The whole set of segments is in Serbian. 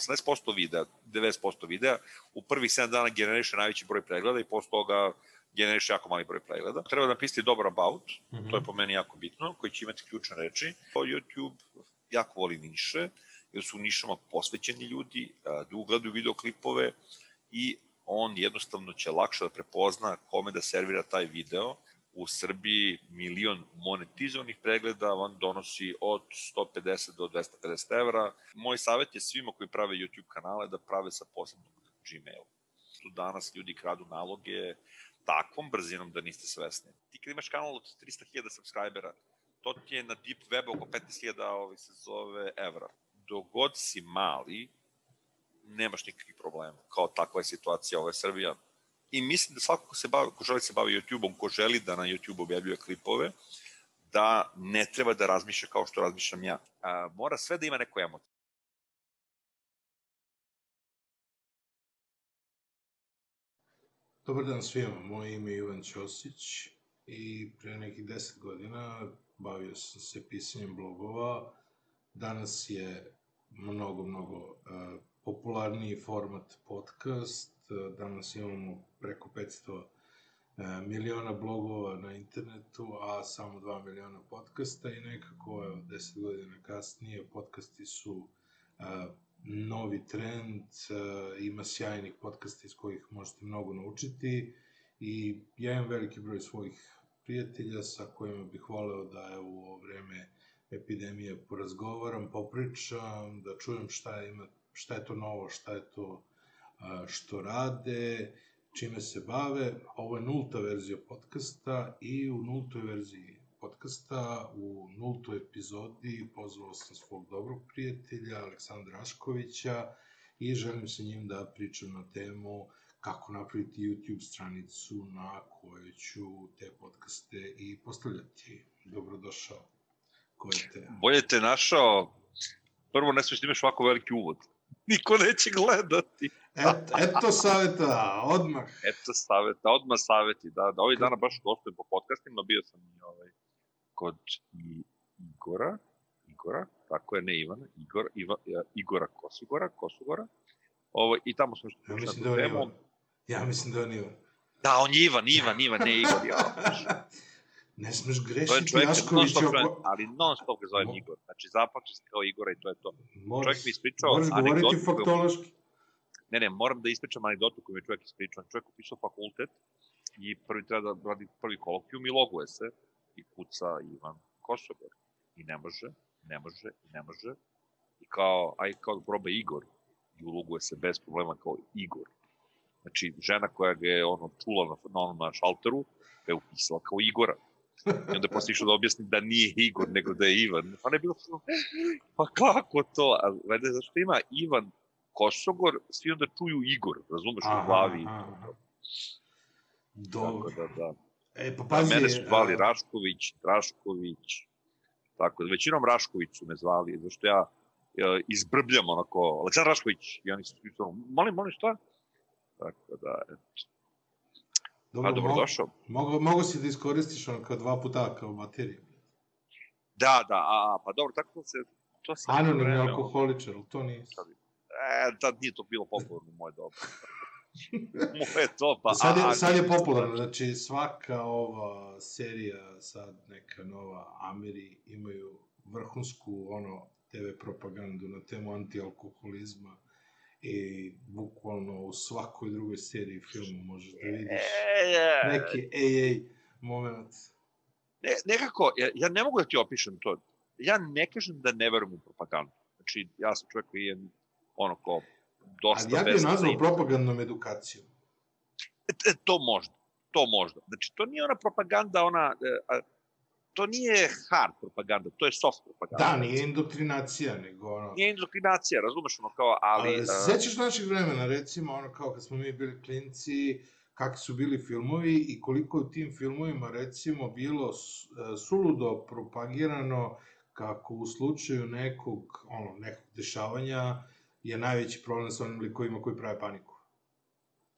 80% videa, 90% videa, u prvih 7 dana generiše najveći broj pregleda i posle toga generiše jako mali broj pregleda. Treba da napisati dobar about, mm -hmm. to je po meni jako bitno, koji će imati ključne reči. YouTube jako voli niše, jer su u nišama posvećeni ljudi, da ugledaju videoklipove i on jednostavno će lakše da prepozna kome da servira taj video. U Srbiji milion monetizovanih pregleda vam donosi od 150 do 250 evra. Moj savjet je svima koji prave YouTube kanale da prave sa posebnog Gmail. Tu danas ljudi kradu naloge takvom brzinom da niste svesni. Ti kad imaš kanal od 300.000 subscribera, to ti je na deep webu oko 15.000 ovaj se zove evra. Dogod si mali, nemaš nikakvih problema. Kao takva je situacija, ovo je Srbija. I mislim da svako ko se bavi, ko želi se bavi YouTube-om, ko želi da na YouTube objavljuje klipove, da ne treba da razmišlja kao što razmišljam ja. A, mora sve da ima neku emociju. Dobar dan svima, moje ime je Ivan Ćosić i pre nekih deset godina bavio sam se pisanjem blogova. Danas je mnogo, mnogo uh, popularniji format podcast. Danas imamo preko 500 e, miliona blogova na internetu, a samo 2 miliona podcasta i nekako, evo, 10 godina kasnije, podcasti su e, novi trend, e, ima sjajnih podcasta iz kojih možete mnogo naučiti i ja imam veliki broj svojih prijatelja sa kojima bih voleo da evo u ovo vreme epidemije porazgovaram, popričam, da čujem šta ima šta je to novo, šta je to što rade, čime se bave. Ovo je nulta verzija podcasta i u nultoj verziji podcasta, u nultoj epizodi pozvao sam svog dobrog prijatelja Aleksandra Raškovića i želim sa njim da pričam na temu kako napraviti YouTube stranicu na kojoj ću te podcaste i postavljati. Dobrodošao. Ko te? Bolje te našao. Prvo, ne smiješ da imaš ovako veliki uvod niko neće gledati. Et, eto saveta, odmah. Eto saveta, odmah saveti, da, da ovih dana baš gostujem po podcastima, bio sam i ovaj, kod i, Igora, Igora, tako je, ne Ivana, Igor, Iva, Igora Kosugora, Kosugora, ovo, i tamo smo što ja mislim da on Ivan. Ja mislim da on Ivan. Da, on je Ivan, Ivan, Ivan, ne Igor, ja. Ne smeš grešiti Jašković oko... Ali non stop ga zovem Mo... Igor. Znači, zapamći se kao Igora i to je to. Moraš, čovjek mi ispričao moraš govoriti faktološki. Ne, ne, moram da ispričam anegdotu koju mi čovjek ispričao. Čovjek upisao fakultet i prvi treba da radi prvi kolokvijum i loguje se i kuca Ivan Kosovar. I ne može, ne može, ne može. I kao, aj kao proba Igor. I uloguje se bez problema kao Igor. Znači, žena koja ga je ono čula na, na, na šalteru, ga je upisala kao Igora. I onda posle išao da objasnim da nije Igor, nego da je Ivan. Pa ne bilo pa kako to? A vede, zašto ima Ivan Kosogor, svi onda čuju Igor, razumeš, aha, u glavi. Aha. Dobro. Tako da, da. E, pa pazi... Da, mene su zvali a... Rašković, Rašković, tako da, većinom Rašković su me zvali, zašto ja, ja izbrbljam onako, Aleksandar Rašković, i oni su, molim, molim, šta? Tako da, eto. Dobro, A, dobrodošao. Mogu, mogu si da iskoristiš ono kao dva puta kao bateriju. Da, da, a, pa dobro, tako se... To sam Anonimni alkoholičar, to nije. E, tad nije to bilo popularno moje doba. moje to, pa... Sad je, sad je popularno, znači svaka ova serija, sad neka nova Ameri imaju vrhunsku ono TV propagandu na temu antialkoholizma i bukvalno u svakoj drugoj seriji filmu možeš da vidiš e, neki ej, moment. Ne, nekako, ja, ja ne mogu da ti opišem to. Ja ne kažem da ne verujem u propagandu. Znači, ja sam čovjek koji je ono ko dosta... Ali ja bih nazvao propagandnom edukacijom. E, e, to možda. To možda. Znači, to nije ona propaganda, ona... E, to nije hard propaganda, to je soft propaganda. Da, nije indoktrinacija, nego ono... Nije indoktrinacija, razumeš ono kao, ali... ali sećaš naših vremena, recimo, ono kao kad smo mi bili klinci, kakvi su bili filmovi i koliko u tim filmovima, recimo, bilo e, suludo propagirano kako u slučaju nekog, ono, nekog dešavanja je najveći problem sa onim likovima koji prave paniku.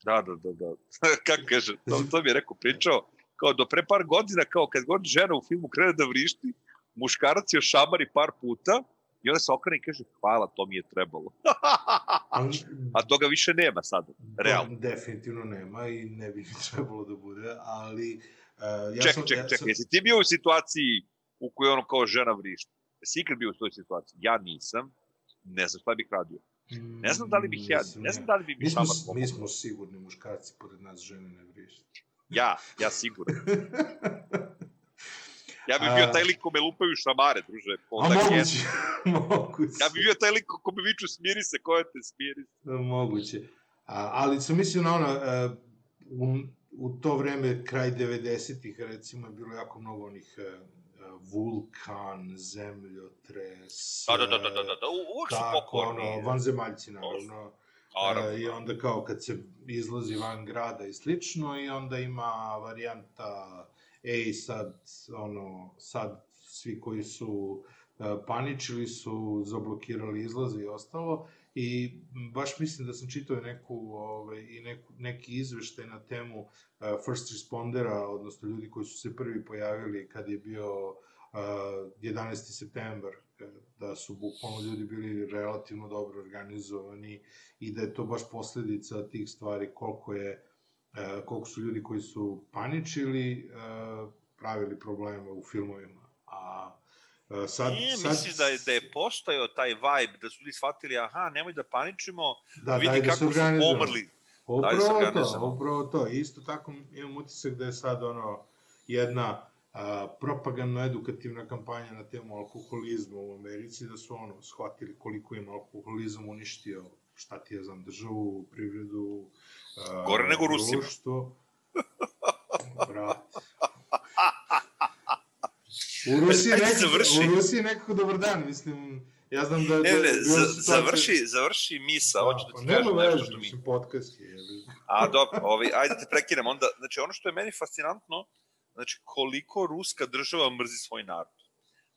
Da, da, da, da. Kako kaže, to, to mi je rekao, pričao, kao do pre par godina, kao kad god žena u filmu krene da vrišti, muškarac je šamari par puta I onda se okrene i kaže, hvala, to mi je trebalo. A toga više nema sad, realno. Definitivno nema i ne bi ni trebalo da bude, ali... Uh, ja čekaj, sam, čekaj, ja čekaj, jesi ti bio u situaciji u kojoj ono kao žena vrišta? Jesi ikad bio u toj situaciji? Ja nisam, ne znam šta bih radio. Ne znam da li bih ja, ne znam da li bi mi šamar pomogao. Mi smo sigurni muškarci, pored nas žene ne vrište. Ja, ja siguran. Ja bih bio taj lik ko me lupaju šamare, druže. A moguće, moguće. Ja bih bio taj lik ko me viču smiri se, ko je te smiri se. Moguće. A, ali sam mislio na ono, uh, u, u to vreme, kraj 90-ih, recimo, je bilo jako mnogo onih uh, vulkan, zemljotres. Da, da, da, da, da, da, uvek su pokorni. Ono, vanzemaljci, naravno. Naravno. I onda kao kad se izlazi van grada i slično, i onda ima varijanta ej sad, ono, sad svi koji su e, paničili su zablokirali izlaze i ostalo i baš mislim da sam čitao neku, ovaj, i neku, neki izveštaj na temu uh, first respondera, odnosno ljudi koji su se prvi pojavili kad je bio uh, 11. septembar, da su bukvalno ljudi bili relativno dobro organizovani i da je to baš posledica tih stvari koliko je E, koliko su ljudi koji su paničili pravili probleme u filmovima. A sad, Nije, sad... misliš da je, da je postojao taj vibe, da su ljudi shvatili, aha, nemoj da paničimo, da, vidi da kako su pomrli. Upravo to, upravo to. Isto tako imam utisak da je sad ono jedna propagandno-edukativna kampanja na temu alkoholizma u Americi, da su ono, shvatili koliko im alkoholizam uništio, šta ti je znam, državu, privredu, Gore nego Rusima. Društvo. Brat. U Rusiji, nekako, završi. u Rusiji nekako dobar dan, mislim, ja znam da... Ne, ne, za, završi, završi misa, da, hoću da ti pa, kažem nešto što mi... Mislim, podcast je. A, dobro, ovaj, ajde da te prekinem, onda, znači, ono što je meni fascinantno, znači, koliko ruska država mrzi svoj narod.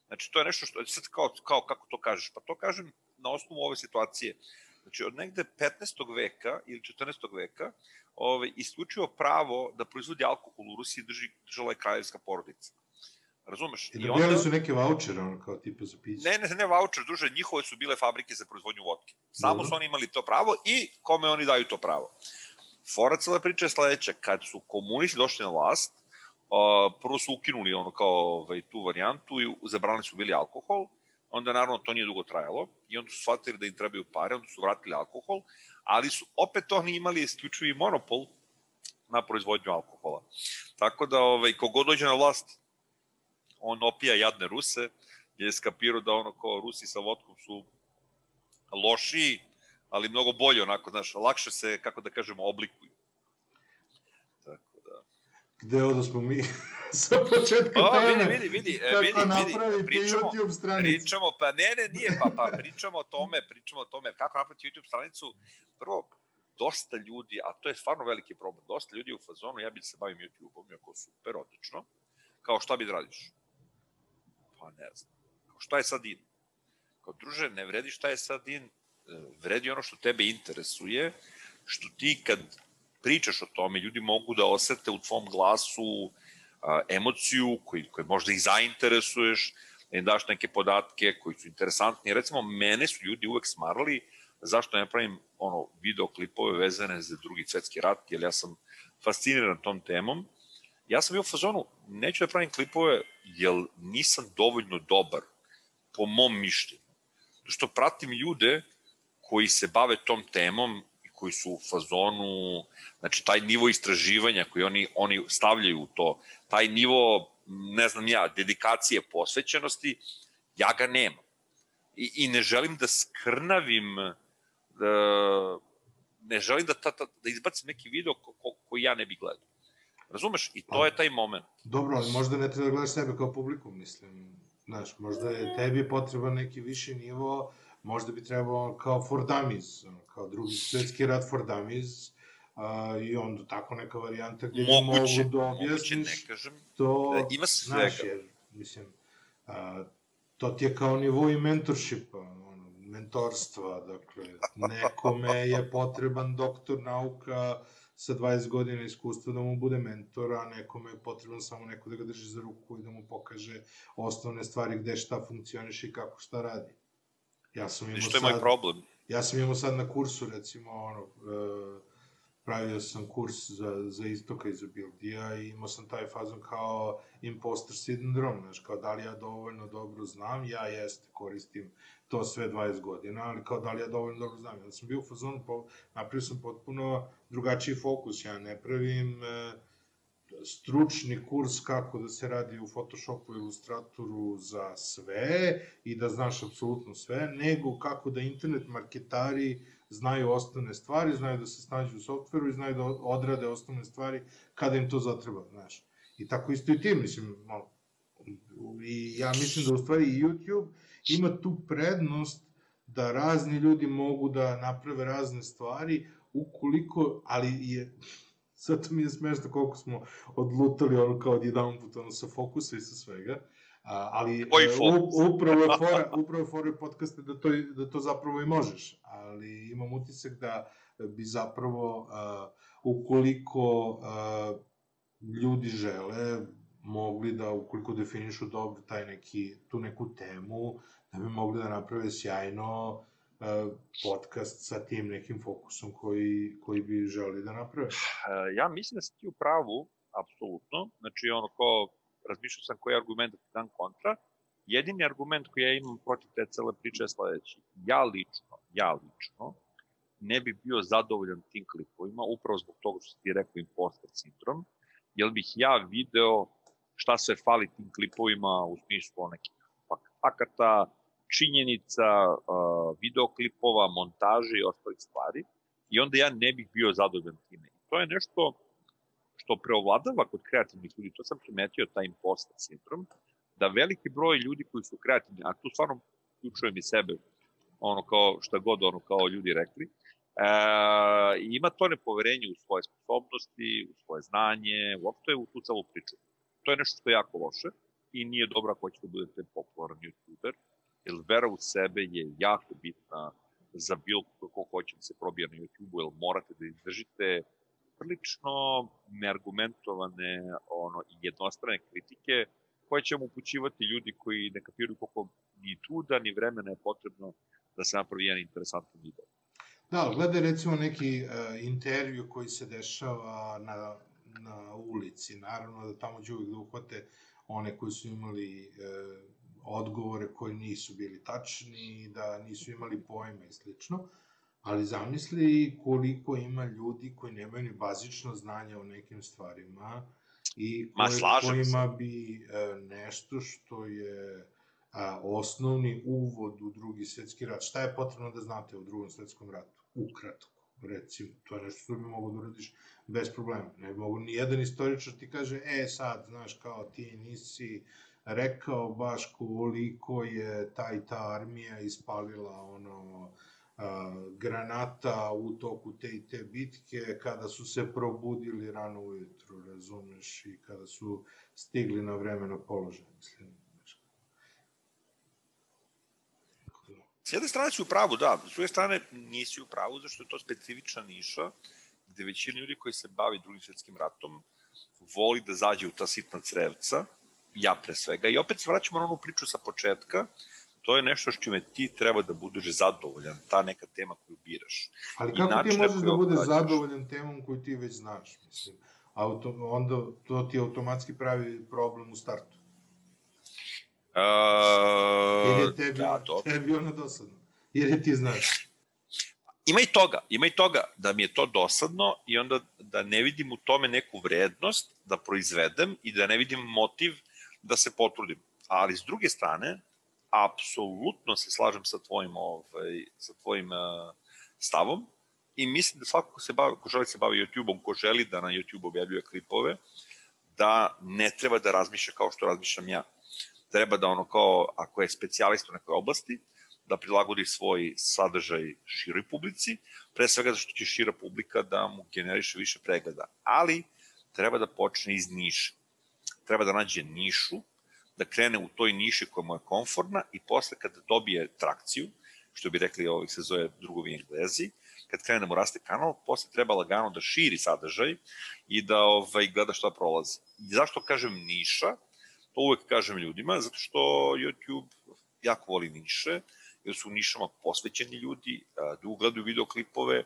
Znači, to je nešto što, sad kao, kao kako to kažeš? Pa to kažem na osnovu ove situacije. Znači, od negde 15. veka ili 14. veka ovaj, isključivo pravo da proizvodi alkohol u Rusiji drži, držala je kraljevska porodica. Razumeš? I dobijali onda... su neke vouchere, ono, kao tipa za piće. Ne, ne, ne voucher, duže, njihove su bile fabrike za proizvodnju vodke. Samo Dobro. su oni imali to pravo i kome oni daju to pravo. Fora cela priča je sledeća, kad su komunisti došli na vlast, uh, prvo su ukinuli ono kao ovaj, tu varijantu i zabranili su bili alkohol, onda naravno to nije dugo trajalo i onda su shvatili da im trebaju pare, onda su vratili alkohol, ali su opet oni imali isključivi monopol na proizvodnju alkohola. Tako da, ovaj, kogod dođe na vlast, on opija jadne Ruse, je skapirao da ono kao Rusi sa vodkom su lošiji, ali mnogo bolje onako, znaš, lakše se, kako da kažemo, oblikuju. Da... Gde smo mi? sa početka o, teme. Vidi, vidi, vidi, kako vidi, napraviti pričamo, YouTube stranicu. Pričamo, pa ne, ne, nije, pa, pa pričamo o tome, pričamo o tome, kako napraviti YouTube stranicu. Prvo, dosta ljudi, a to je stvarno veliki problem, dosta ljudi u fazonu, ja bih se bavim YouTube-om, jako super, odlično, kao šta bi da radiš? Pa ne znam. Kao šta je sad in? Kao druže, ne vredi šta je sad in, vredi ono što tebe interesuje, što ti kad pričaš o tome, ljudi mogu da osete u tvom glasu a, emociju koji, koji možda ih zainteresuješ, da im daš neke podatke koji su interesantni. Recimo, mene su ljudi uvek smarali zašto ne pravim ono, videoklipove vezane za drugi svetski rat, jer ja sam fasciniran tom temom. Ja sam bio u fazonu, neću da pravim klipove, jer nisam dovoljno dobar, po mom mišljenju. Što pratim ljude koji se bave tom temom koji su u fazonu, znači taj nivo istraživanja koji oni, oni stavljaju u to, taj nivo, ne znam ja, dedikacije, posvećenosti, ja ga nemam. I, i ne želim da skrnavim, da, ne želim da, ta, ta, da izbacim neki video ko, ko, koji ja ne bih gledao. Razumeš? I to A, je taj moment. Dobro, ali možda ne treba da gledaš sebe kao publiku, mislim. Znaš, možda je tebi potreban neki viši nivo, možda bi trebao kao for dummies, kao drugi svetski rat for dummies, a, i onda tako neka varijanta gde moguće, mogu da objasniš ne kažem, to, da ima svega. Znaš, jer, mislim, a, to ti je kao nivo i mentorshipa, ono, mentorstva, dakle, nekome je potreban doktor nauka sa 20 godina iskustva da mu bude mentor, a nekome je potreban samo neko da ga drži za ruku i da mu pokaže osnovne stvari gde šta funkcioniše i kako šta radi. Ja sam imao što je sad, moj problem? Ja sam imao sad na kursu, recimo, ono, uh, pravio sam kurs za, za istoka iz Bildija i imao sam taj fazon kao imposter sindrom, znaš, kao da li ja dovoljno dobro znam, ja jeste, koristim to sve 20 godina, ali kao da li ja dovoljno dobro znam. Ja sam bio u fazonu, po, napravio sam potpuno drugačiji fokus, ja ne pravim e, stručni kurs kako da se radi u Photoshopu i Illustratoru za sve i da znaš apsolutno sve, nego kako da internet marketari znaju osnovne stvari, znaju da se snađu u softveru i znaju da odrade osnovne stvari kada im to zatreba, znaš. I tako isto i ti, mislim, malo. I ja mislim da u stvari YouTube ima tu prednost da razni ljudi mogu da naprave razne stvari, ukoliko, ali je, sad mi je smešno koliko smo odlutali ono kao jedan put ono sa fokusa i sa svega, A, ali e, u, upravo je fora, upravo je fora podcasta da to, da to zapravo i možeš, ali imam utisak da bi zapravo, uh, ukoliko uh, ljudi žele, mogli da, ukoliko definišu dobro taj neki, tu neku temu, da bi mogli da naprave sjajno podcast sa tim nekim fokusom koji, koji bi želi da naprave. Ja mislim da si ti u pravu, apsolutno. Znači, ono ko razmišljao sam koji argument da ti dam kontra. Jedini argument koji ja imam protiv te cele priče je sledeći. Ja lično, ja lično, ne bi bio zadovoljan tim klipovima, upravo zbog toga što ti rekao imposter sindrom, jer bih ja video šta se fali tim klipovima u smislu nekih fakata, činjenica, videoklipova, montaže i ostalih stvari, i onda ja ne bih bio zadovoljan time. I to je nešto što preovladava kod kreativnih ljudi, to sam primetio, taj imposter sindrom, da veliki broj ljudi koji su kreativni, a tu stvarno uključujem i sebe, ono kao šta god ono kao ljudi rekli, e, ima to nepoverenje u svoje sposobnosti, u svoje znanje, uopšte u tu celu priču. To je nešto što je jako loše i nije dobro ako ćete da budete popularan youtuber, jer vera u sebe je jako bitna za bilo ko hoće da se probija na YouTube-u, jer morate da izdržite prilično neargumentovane ono, i jednostrane kritike koje će mu upućivati ljudi koji ne kapiraju koliko ni truda ni vremena je potrebno da se napravi jedan interesantan video. Da, gledaj recimo neki uh, intervju koji se dešava na, na ulici. Naravno da tamo će uvijek da uhvate one koji su imali uh, odgovore koji nisu bili tačni, da nisu imali pojma i slično ali zamisli koliko ima ljudi koji nemaju ni bazično znanje o nekim stvarima i koje, Ma, kojima se. bi e, nešto što je a, osnovni uvod u drugi svetski rat. Šta je potrebno da znate o drugom svetskom ratu? Ukratko, recimo. To je nešto što bi mogo da uradiš bez problema. Ne bi mogo ni jedan istoričar ti kaže, e sad, znaš, kao ti nisi rekao baš koliko je taj ta armija ispalila ono granata u toku te i te bitke, kada su se probudili rano ujutru, razumeš, i kada su stigli na vreme na položaj, mislim. S jedne strane si u pravu, da, s druge strane nisi u pravu, zašto je to specifična niša, gde većina ljudi koji se bavi drugim svetskim ratom voli da zađe u ta sitna crevca, ja pre svega, i opet se vraćamo na onu priču sa početka, to je nešto što čime ti treba da budeš zadovoljan, ta neka tema koju biraš. Ali kako ti možeš da budeš zadovoljan temom koju ti već znaš, mislim? Auto, onda to ti automatski pravi problem u startu. Uh, Jer je tebi, da, to... tebi ono dosadno. Jer je ti znaš. Ima i toga, ima i toga da mi je to dosadno i onda da ne vidim u tome neku vrednost da proizvedem i da ne vidim motiv da se potrudim. Ali s druge strane, apsolutno se slažem sa tvojim, ovaj, sa tvojim uh, stavom i mislim da svako ko se bavi, ko želi se bavi YouTube-om, ko želi da na YouTube objavljuje klipove, da ne treba da razmišlja kao što razmišljam ja. Treba da ono kao, ako je specijalist u nekoj oblasti, da prilagodi svoj sadržaj široj publici, pre svega zato što će šira publika da mu generiše više pregleda. Ali treba da počne iz niša. Treba da nađe nišu da krene u toj niši koja mu je konforna i posle kada dobije trakciju, što bi rekli ovih se zove drugovi englezi, kad krene da mu raste kanal, posle treba lagano da širi sadržaj i da ovaj, gleda šta prolazi. I zašto kažem niša? To uvek kažem ljudima, zato što YouTube jako voli niše jer su u nišama posvećeni ljudi, da ugledaju videoklipove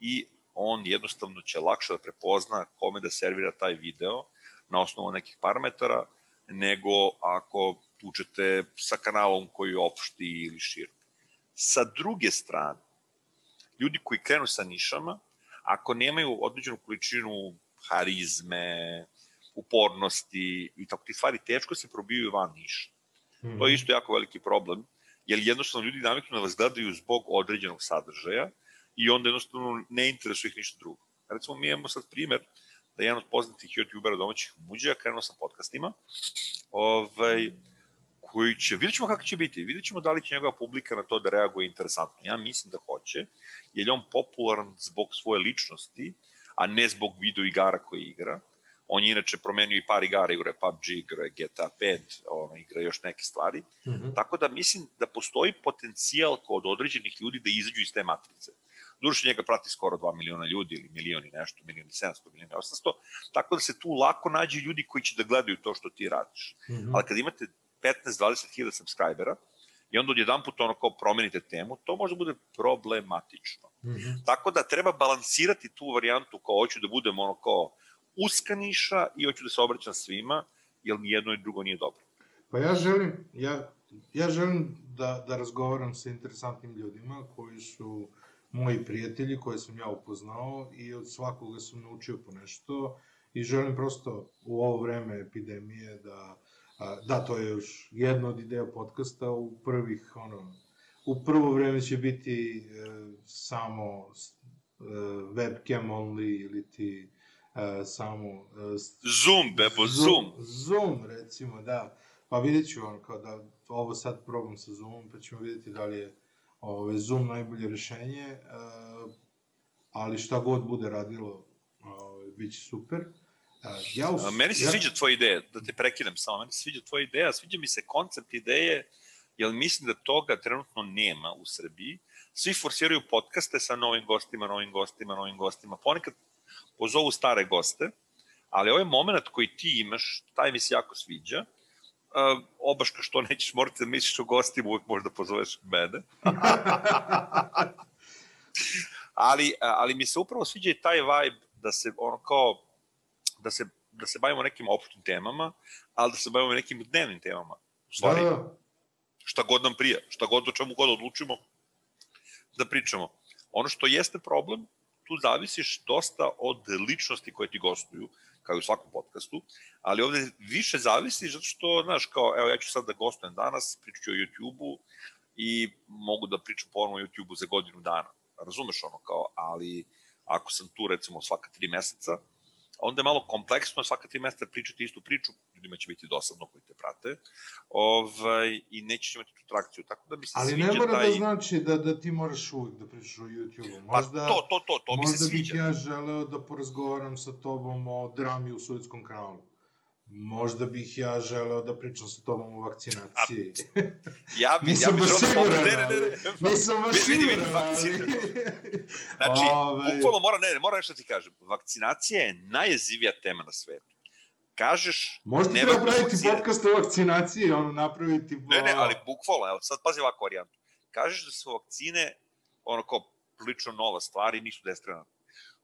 i on jednostavno će lakše da prepozna kome da servira taj video na osnovu nekih parametara, nego ako tučete sa kanalom koji je opšti ili širok. Sa druge strane, ljudi koji krenu sa nišama, ako nemaju određenu količinu harizme, upornosti i tako ti stvari, teško se probijaju van niša. Mm -hmm. To je isto jako veliki problem, jer jednostavno ljudi naviknu da vas gledaju zbog određenog sadržaja i onda jednostavno ne interesuje ih ništa drugo. Recimo, mi imamo sad primer da je jedan od poznatih youtubera domaćih muđeja krenuo sa podcastima, ovaj, koji će, vidjet ćemo kako će biti, vidjet ćemo da li će njegova publika na to da reaguje interesantno. Ja mislim da hoće, jer je on popularan zbog svoje ličnosti, a ne zbog video igara koje igra. On je inače promenio i par igara, igra PUBG, igra GTA 5, ono, igra još neke stvari. Mm -hmm. Tako da mislim da postoji potencijal kod određenih ljudi da izađu iz te matrice. Duše njega prati skoro 2 miliona ljudi ili milioni nešto, milioni 700, milioni 800, tako da se tu lako nađe ljudi koji će da gledaju to što ti radiš. Mm -hmm. Ali kad imate 15-20 hiljada subscribera i onda odjedan put ono kao promenite temu, to može da bude problematično. Mm -hmm. Tako da treba balansirati tu varijantu kao hoću da budem ono kao uska niša i hoću da se obraćam svima, jer ni jedno i drugo nije dobro. Pa ja želim, ja, ja želim da, da razgovaram sa interesantnim ljudima koji su moji prijatelji koje sam ja upoznao i od svakoga sam naučio po nešto i želim prosto u ovo vreme epidemije da da, to je još jedna od ideja podcasta u prvih, ono, u prvo vreme će biti e, samo e, webcam only ili ti e, samo... E, zoom, bebo, zoom. Zoom, zoom recimo, da. Pa vidjet ću ono, kao da ovo sad probam sa zoomom, pa ćemo vidjeti da li je ove, zoom najbolje rešenje, e, ali šta god bude radilo, ove, bit će super. Ja u... Meni se ja... sviđa tvoja ideja, da te prekinem samo, meni se sviđa tvoja ideja, sviđa mi se koncept ideje, jer mislim da toga trenutno nema u Srbiji. Svi forsiraju podcaste sa novim gostima, novim gostima, novim gostima. Ponekad pozovu stare goste, ali ovaj moment koji ti imaš, taj mi se jako sviđa. Uh, obaška što nećeš morati da misliš o gostima, uvek možda pozoveš mene. ali, ali mi se upravo sviđa i taj vibe da se ono kao da se, da se bavimo nekim opštim temama, ali da se bavimo nekim dnevnim temama. U stvari, da, da. šta god nam prija, šta god o čemu god odlučimo da pričamo. Ono što jeste problem, tu zavisiš dosta od ličnosti koje ti gostuju, kao i u svakom podcastu, ali ovde više zavisi zato što, znaš, kao, evo ja ću sad da gostujem danas, pričat ću o YouTube-u i mogu da pričam ponovno o YouTube-u za godinu dana. Razumeš ono kao, ali ako sam tu recimo svaka tri meseca, onda je malo kompleksno svaka tri meseca pričati istu priču, ljudima će biti dosadno koji te prate, ovaj, i neće imati tu trakciju, tako da mi se Ali sviđa ne mora taj... da znači da, da ti moraš uvijek da pričaš o YouTube-u. Pa možda, pa to, to, to, to mi se sviđa. Možda bih ja želeo da porazgovaram sa tobom o drami u Sovjetskom kanalu. Možda bih ja želeo da pričam sa tobom o vakcinaciji. A, ja bi, ja bi baš siguran, ne, ne, ne. Nisam baš siguran, ali... Znači, Ove... bukvalno mora, ne, ne, mora nešto ti kažem. Vakcinacija je najjezivija tema na svetu. Kažeš... Možda treba praviti podcast o vakcinaciji, ono, napraviti... Ne, ne, ali bukvalno, evo, sad pazi ovako varijantu. Kažeš da su vakcine, ono, kao, prilično nova stvar i nisu destrana.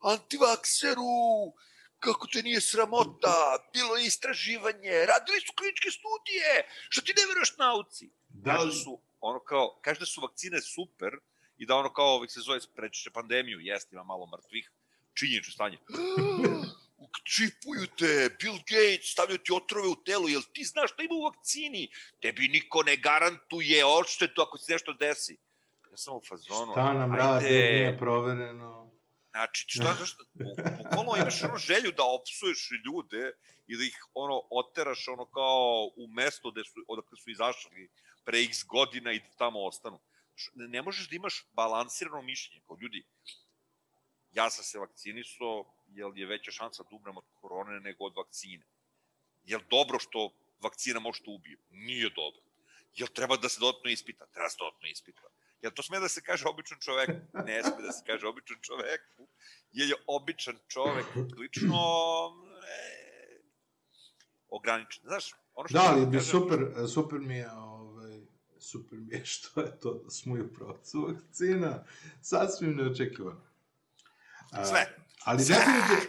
Antivakseru! Kako te nije sramota, bilo je istraživanje, radili su kliničke studije, što ti ne veruješ nauci? Da li... su, ono kao, kaže da su vakcine super i da ono kao ovih se zove prečiše pandemiju, jeste, ima malo mrtvih, činjenično stanje. Čipuju te, Bill Gates, stavljaju ti otrove u telu, jel ti znaš šta ima u vakcini? Tebi niko ne garantuje odštetu ako se nešto desi. Ja sam u fazonu. Šta nam radi, nije provereno. Znači, šta, zašto, bukvalno imaš ono želju da opsuješ ljude i da ih ono oteraš ono kao u mesto gde su, odakle su izašli pre x godina i da tamo ostanu. Ne možeš da imaš balansirano mišljenje kao ljudi. Ja sam se vakcinisao, jer je veća šansa da umrem od korone nego od vakcine. Je dobro što vakcina može da ubije? Nije dobro. Jel treba da se dodatno ispita? Treba se dodatno ispita. Jel to sme da se kaže običan čovek? Ne sme da se kaže običan čovek. Jer je običan čovek lično e, ograničen. Znaš, ono što... Da, ali bi kažem, super, super mi je ovaj, super mi je što je to da smo i u pravcu vakcina. Sasvim neočekivano. Sve. Ali, Sve.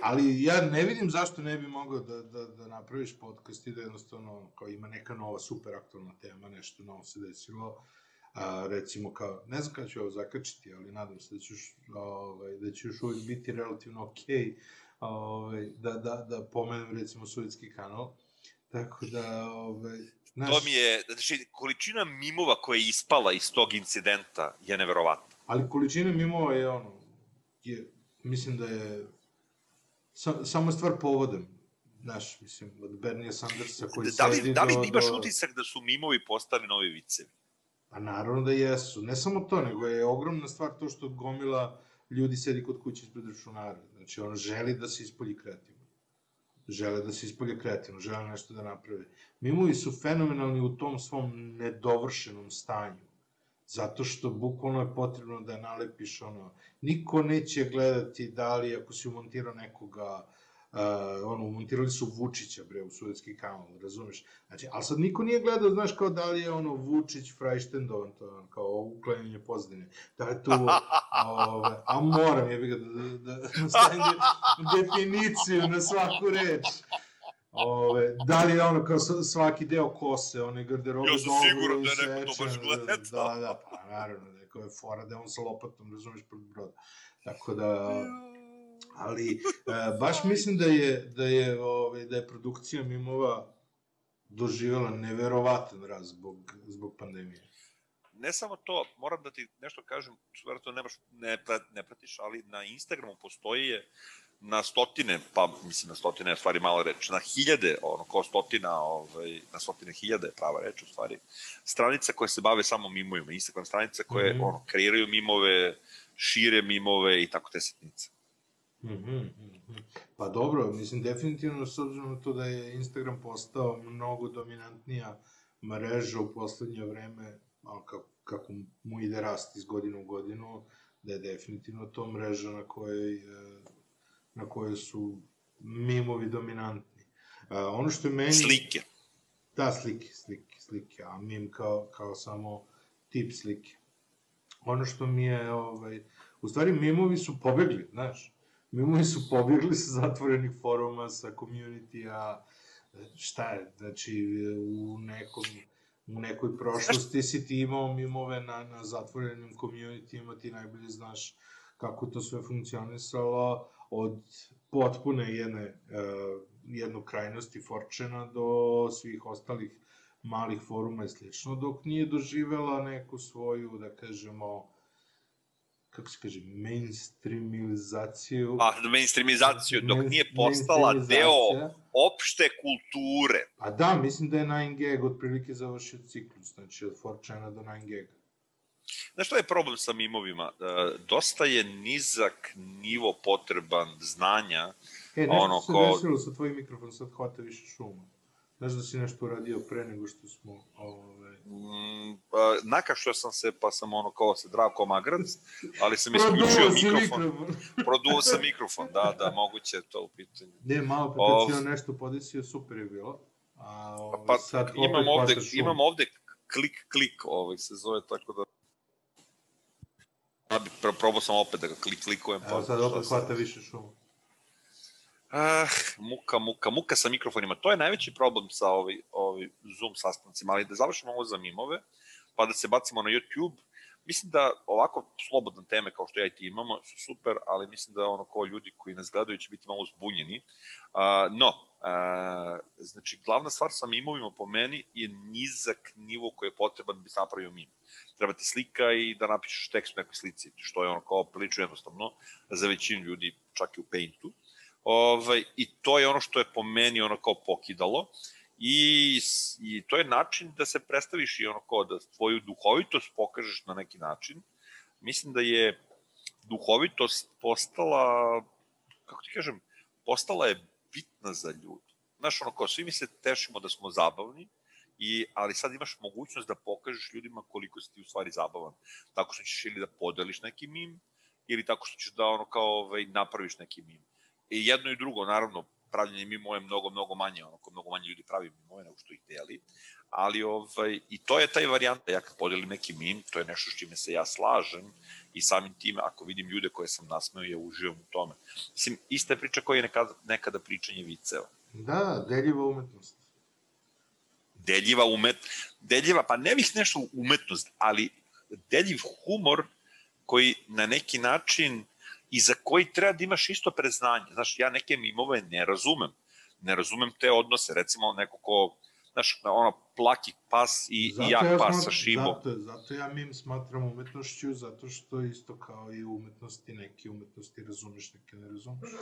ali ja ne vidim zašto ne bi mogao da, da, da napraviš podcast i da jednostavno kao ima neka nova super aktualna tema, nešto novo se desilo. A, recimo kao, ne znam kada ću ovo zakačiti, ali nadam se da će ovaj, da će još uvijek biti relativno okej ovaj, da, da, da pomenem recimo Sovjetski kanal. Tako da, ovaj, znaš, To mi je, znači, količina mimova koja je ispala iz tog incidenta je neverovatna. Ali količina mimova je ono, je, mislim da je, sa, samo stvar povodom. Znaš, mislim, od Bernija Sandersa koji Da li, sedi da li imaš do... utisak da su mimovi postali novi vicevi? Pa naravno da jesu. Ne samo to, nego je ogromna stvar to što gomila ljudi sedi kod kuće ispred računara. Znači, on želi da se ispolji kreativno. Žele da se ispolje kreativno, žele nešto da naprave. Mimovi su fenomenalni u tom svom nedovršenom stanju. Zato što bukvalno je potrebno da nalepiš ono, niko neće gledati da li ako si umontirao nekoga, uh, ono, umontirali su Vučića, bre, u Sudetski kanal, razumeš? Znači, ali sad niko nije gledao, znaš, kao da li je ono Vučić Frajštendovan, to je ono, kao uklanjanje pozdine. Da je to, ove, a moram, je ga da, da, da stavim de- definiciju na svaku reč. Ove, da li je ono kao svaki deo kose, one garderobe Ja sam dobro siguran da je neko to baš gledao. Da, da, pa naravno, neko je fora da je on sa lopatom, razumeš, pred broda. Tako da, ali e, baš mislim da je, da je, ove, da je produkcija mimova doživjela neverovatan raz zbog, zbog pandemije. ne samo to, moram da ti nešto kažem, stvarno to nemaš, ne, ne pratiš, ali na Instagramu postoji je na stotine, pa mislim na stotine stvari mala reč, na hiljade, ono, kao stotina, ovaj, na stotine hiljade je prava reč u stvari, stranica koje se bave samo mimovima, Instagram stranice koje, Mhm. ono, kreiraju mimove, šire mimove i tako te sitnice. Mm -hmm, Pa dobro, mislim, definitivno s obzirom na to da je Instagram postao mnogo dominantnija mreža u poslednje vreme, a kako, kako mu ide rast iz godine u godinu, da je definitivno to mreža na kojoj, e, na kojoj su mimovi dominantni. A, ono što je meni... Slike. Da, slike, slike, slike, a mim kao, kao samo tip slike. Ono što mi je, ovaj, u stvari mimovi su pobegli, znaš, mimovi su pobegli sa zatvorenih foruma, sa community-a, šta je, znači, u nekom, u nekoj prošlosti si ti imao mimove na, na zatvorenim community-ima, ti najbolje znaš kako to sve funkcionisalo, od potpune jedne, uh, jednog krajnosti Forčena do svih ostalih malih foruma i slično, dok nije doživela neku svoju, da kažemo, kako se kaže, mainstreamizaciju. A, mainstreamizaciju, dok Main- nije postala deo opšte kulture. A da, mislim da je 9gag otprilike završio ciklus, znači od 4chana do 9gaga. Znaš šta je problem sa mimovima? E, dosta je nizak nivo potreban znanja. E, nešto Ono, se ko- desilo sa tvojim mikrofon, sad hvata više šuma. Znaš da si nešto uradio pre nego što smo... Ove... Mm, a, nakašao sam se, pa sam ono kao se drao kao magrac, ali sam isključio mikrofon. mikrofon. Produo sam mikrofon, da, da, moguće je to u pitanju. Ne, malo Ov- kad si nešto podesio, super je bilo. A, ove, Pa, sad imam ovde, imam ovde klik, klik, ovaj se zove, tako da... Ja bi pro- probao sam opet da ga klik, klikujem. Evo sad opet hvata više šuma. Ah, muka, muka, muka sa mikrofonima. To je najveći problem sa ovi, ovi Zoom sastancima, ali da završimo ovo za mimove, pa da se bacimo na YouTube. Mislim da ovako slobodne teme kao što ja i ti imamo su super, ali mislim da ono kao ljudi koji nas gledaju će biti malo zbunjeni. Uh, no, uh, znači glavna stvar sa mimovima po meni je nizak nivo koji je potreban da bi napravio mim. Treba ti slika i da napišeš tekst u nekoj slici, što je ono kao prilično jednostavno za većinu ljudi, čak i u Paintu. Ovaj, I to je ono što je po meni ono kao pokidalo. I, I to je način da se predstaviš i ono kao da tvoju duhovitost pokažeš na neki način. Mislim da je duhovitost postala, kako ti kažem, postala je bitna za ljude. Znaš, ono kao, svi mi se tešimo da smo zabavni, i, ali sad imaš mogućnost da pokažeš ljudima koliko si ti u stvari zabavan. Tako što ćeš ili da podeliš neki mim, ili tako što ćeš da ono kao ovaj, napraviš neki mim. I jedno i drugo, naravno, pravljenje mimova je mnogo, mnogo manje, onako, mnogo manje ljudi pravi mimove nego što ih deli, ali ovaj, i to je taj varijanta, ja kad podelim neki mim, to je nešto s čime se ja slažem i samim tim, ako vidim ljude koje sam nasmeo, ja uživam u tome. Mislim, ista je priča koja je nekada, nekada pričanje viceva. Da, deljiva umetnost. Deljiva umet, deljiva, pa ne bih nešto umetnost, ali deljiv humor koji na neki način i za koji treba da imaš isto preznanje. Znaš, ja neke mimove ne razumem. Ne razumem te odnose. Recimo, neko ko, znaš, ono, plaki pas i, zato i jak ja pas sa šibom. Zato, zato ja mim smatram umetnošću, zato što isto kao i umetnosti, neke umetnosti razumeš, neke ne razumeš.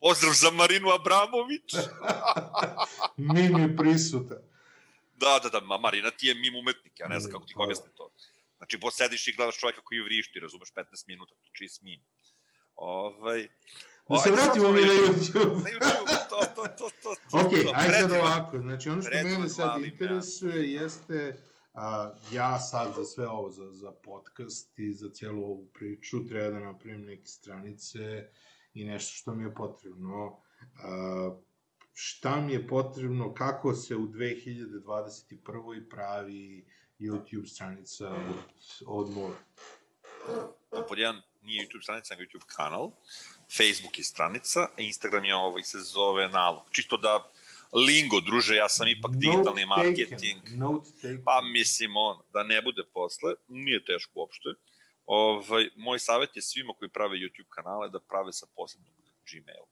Pozdrav za Marinu Abramović. mim je prisutan. Da, da, da, Marina ti je mim umetnik, ja ne znam kako ti objasnim to. Znači, posediš i gledaš čovjeka koji vrišti, razumeš, 15 minuta, to čiji smim. Ovaj, Da se vratimo mi na YouTube. na YouTube, to, to, to, to. ok, ajde sad ovako. Znači, ono što mene sad interesuje ja. jeste, a, ja sad za sve ovo, za, za podcast i za cijelu ovu priču, treba da napravim neke stranice i nešto što mi je potrebno. A, šta mi je potrebno, kako se u 2021. pravi YouTube stranica od, More? Pod jedan nije YouTube stranica, nego YouTube kanal. Facebook je stranica, a Instagram je ovaj se zove nalog. Čisto da lingo, druže, ja sam ipak Note digitalni marketing. Note pa mislim, on, da ne bude posle, nije teško uopšte. Ovaj, moj savjet je svima koji prave YouTube kanale da prave sa posebnom Gmail.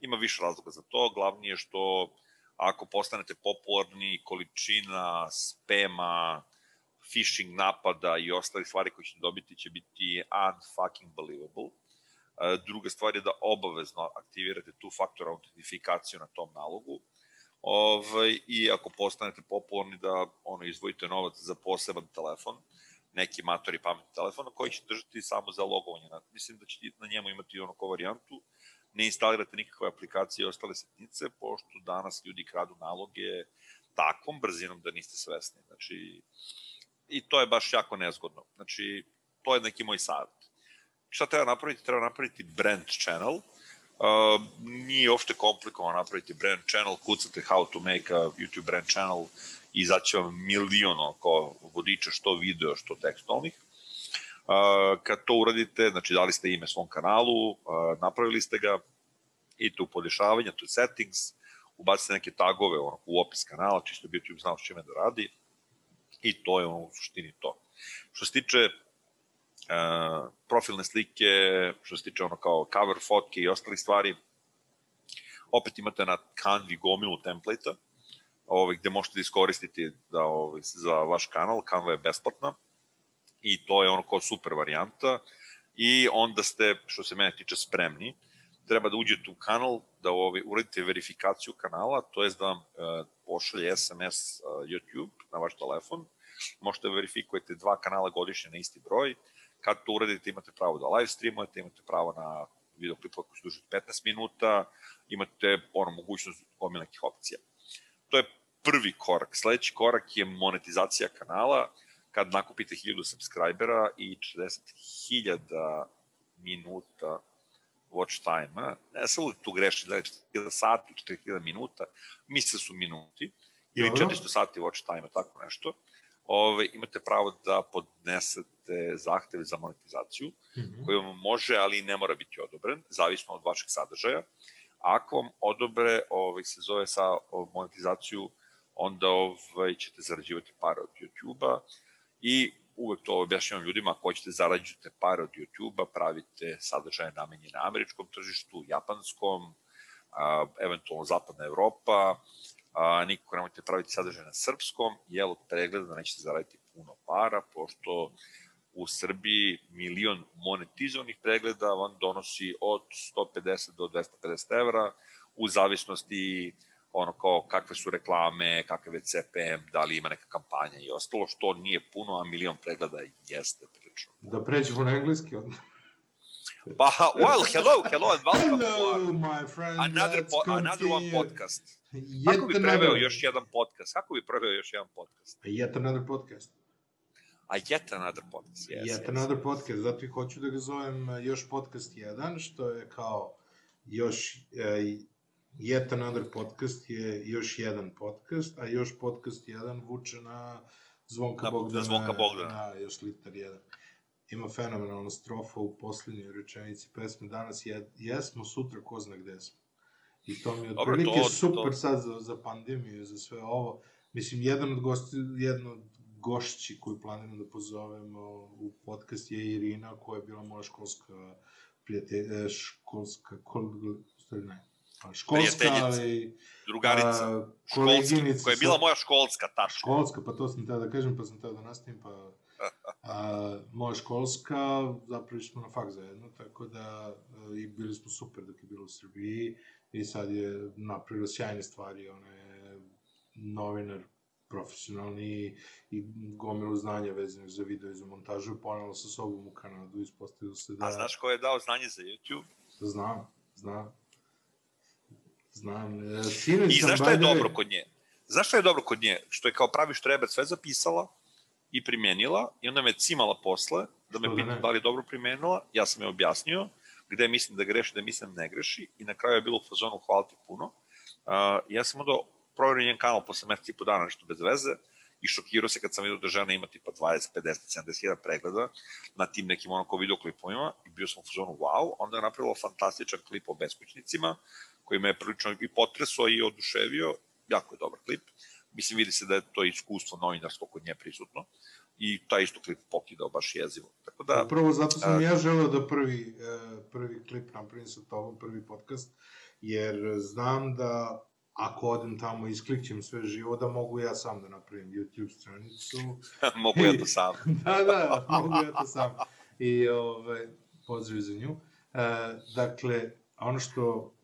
Ima više razloga za to, glavni je što ako postanete popularni, količina spema, phishing napada i ostale stvari koje ćete dobiti će biti unfucking believable. E, druga stvar je da obavezno aktivirate tu faktor autentifikaciju na tom nalogu. Ovaj, I ako postanete popularni da ono, izvojite novac za poseban telefon, neki matori pametni telefon koji će držati samo za logovanje. Mislim da ćete na njemu imati ono ko varijantu, ne instalirate nikakve aplikacije i ostale setnice, pošto danas ljudi kradu naloge takvom brzinom da niste svesni. Znači, i to je baš jako nezgodno. Znači, to je neki moj savjet. Šta treba napraviti? Treba napraviti brand channel. Uh, nije uopšte komplikovano napraviti brand channel, kucate how to make a YouTube brand channel izaće vam milion oko vodiča što video, što tekstualnih. Kad to uradite, znači dali ste ime svom kanalu, napravili ste ga, i tu podešavanja, tu settings, ubacite neke tagove ono, u opis kanala, čisto bi YouTube znao s čime da radi, i to je ono u suštini to. Što se tiče uh, profilne slike, što se tiče ono kao cover fotke i ostali stvari, opet imate na Canvi gomilu template-a, ovaj, gde možete da iskoristiti da, ovaj, za vaš kanal, Canva je besplatna i to je ono kao super varijanta i onda ste, što se mene tiče, spremni. Treba da uđete u kanal, da ovaj, uradite verifikaciju kanala, to je da vam uh, pošalje SMS uh, YouTube na vaš telefon, možete da verifikujete dva kanala godišnje na isti broj, kad to uradite imate pravo da live streamujete, imate pravo na video klipova koji su duži 15 minuta, imate ono, mogućnost gomila nekih opcija. To je prvi korak. Sledeći korak je monetizacija kanala, kad nakupite 1000 subscribera i 40.000 minuta watch time-a, ne sam uvijek tu greši, da je 4000 sati, 4000 minuta, misle su minuti, ili 400 sati watch time-a, tako nešto, ove, imate pravo da podnesete zahteve za monetizaciju, mm -hmm. koji vam može, ali ne mora biti odobren, zavisno od vašeg sadržaja. Ako vam odobre, ovaj, se zove sa monetizaciju, onda ovaj, ćete zarađivati pare od YouTube-a i uvek to objašnjavam ljudima, ako hoćete zarađujete pare od YouTube-a, pravite sadržaje namenjene američkom tržištu, japanskom, a, eventualno zapadna Evropa, a, nikako nemojte praviti sadržaj na srpskom, jer od pregleda da nećete zaraditi puno para, pošto u Srbiji milion monetizovanih pregleda vam donosi od 150 do 250 evra, u zavisnosti ono kao kakve su reklame, kakav je CPM, da li ima neka kampanja i ostalo, što nije puno, a milion pregleda jeste prilično. Da pređemo na engleski odmah. Pa, well, hello, hello, and welcome hello, to my friend, another, po, another one podcast. Yet Kako bi preveo još jedan podcast? Kako bi preveo još jedan podcast? A yet another podcast. A yet another podcast, yes. Yet yes. another podcast, zato i hoću da ga zovem još podcast 1, što je kao još e, Yet Another podcast je još jedan podcast, a još podcast jedan vuče na Zvonka Na- Bogdana. na Zvonka Bogdana. Da, još litar jedan. Ima fenomenalna strofa u poslednjoj rečenici pesme. Danas je, jesmo, sutra ko zna gde smo. I to mi je otprilike to- super to- sad za, za pandemiju, za sve ovo. Mislim, jedan od gosti, jedno od gošći koju planiram da pozovemo u podcast je Irina, koja je bila moja školska prijatelj, e, školska, kol, stvari ne, školska, ali, Drugarica, a, koleginica koja je bila moja školska, tačno. školska, pa to sam teo da kažem, pa sam teo da nastavim, pa a, moja školska, zapravo smo na fak zajedno, tako da a, i bili smo super dok je bilo u Srbiji i sad je napravila sjajne stvari, ona je novinar profesionalni i gomilu znanja vezanih za video i za montažu i ponela sa sobom u Kanadu, ispostavilo se da... A znaš ko je dao znanje za YouTube? Znam, znam. Znam. E, Sinoć I šta je dobro kod nje? Znaš šta je dobro kod nje? Što je kao pravi štreber sve zapisala i primenila i onda me cimala posle da me da pita da li je dobro primenila, ja sam je objasnio gde mislim da greši, da mislim da ne greši i na kraju je bilo u fazonu hvala ti puno. Uh, ja sam onda proverio njen kanal posle meseca i po dana nešto bez veze i šokirao se kad sam vidio da žena ima tipa 20, 50, 70 hiljada pregleda na tim nekim onako videoklipovima i bio sam u fazonu wow, onda je napravila fantastičan klip o beskućnicima koji me je prilično i potresao i oduševio, jako je dobar klip. Mislim, vidi se da je to iskustvo novinarsko kod nje prisutno i taj isto klip pokidao baš jezivo. Tako da, Upravo zato sam a- ja želeo da prvi, e, prvi klip napravim sa tobom, prvi podcast, jer znam da ako odem tamo i isklikćem sve živo, da mogu ja sam da napravim YouTube stranicu. mogu ja to sam. da, da, mogu ja to sam. I ove, pozdrav za nju. E, dakle, ono što,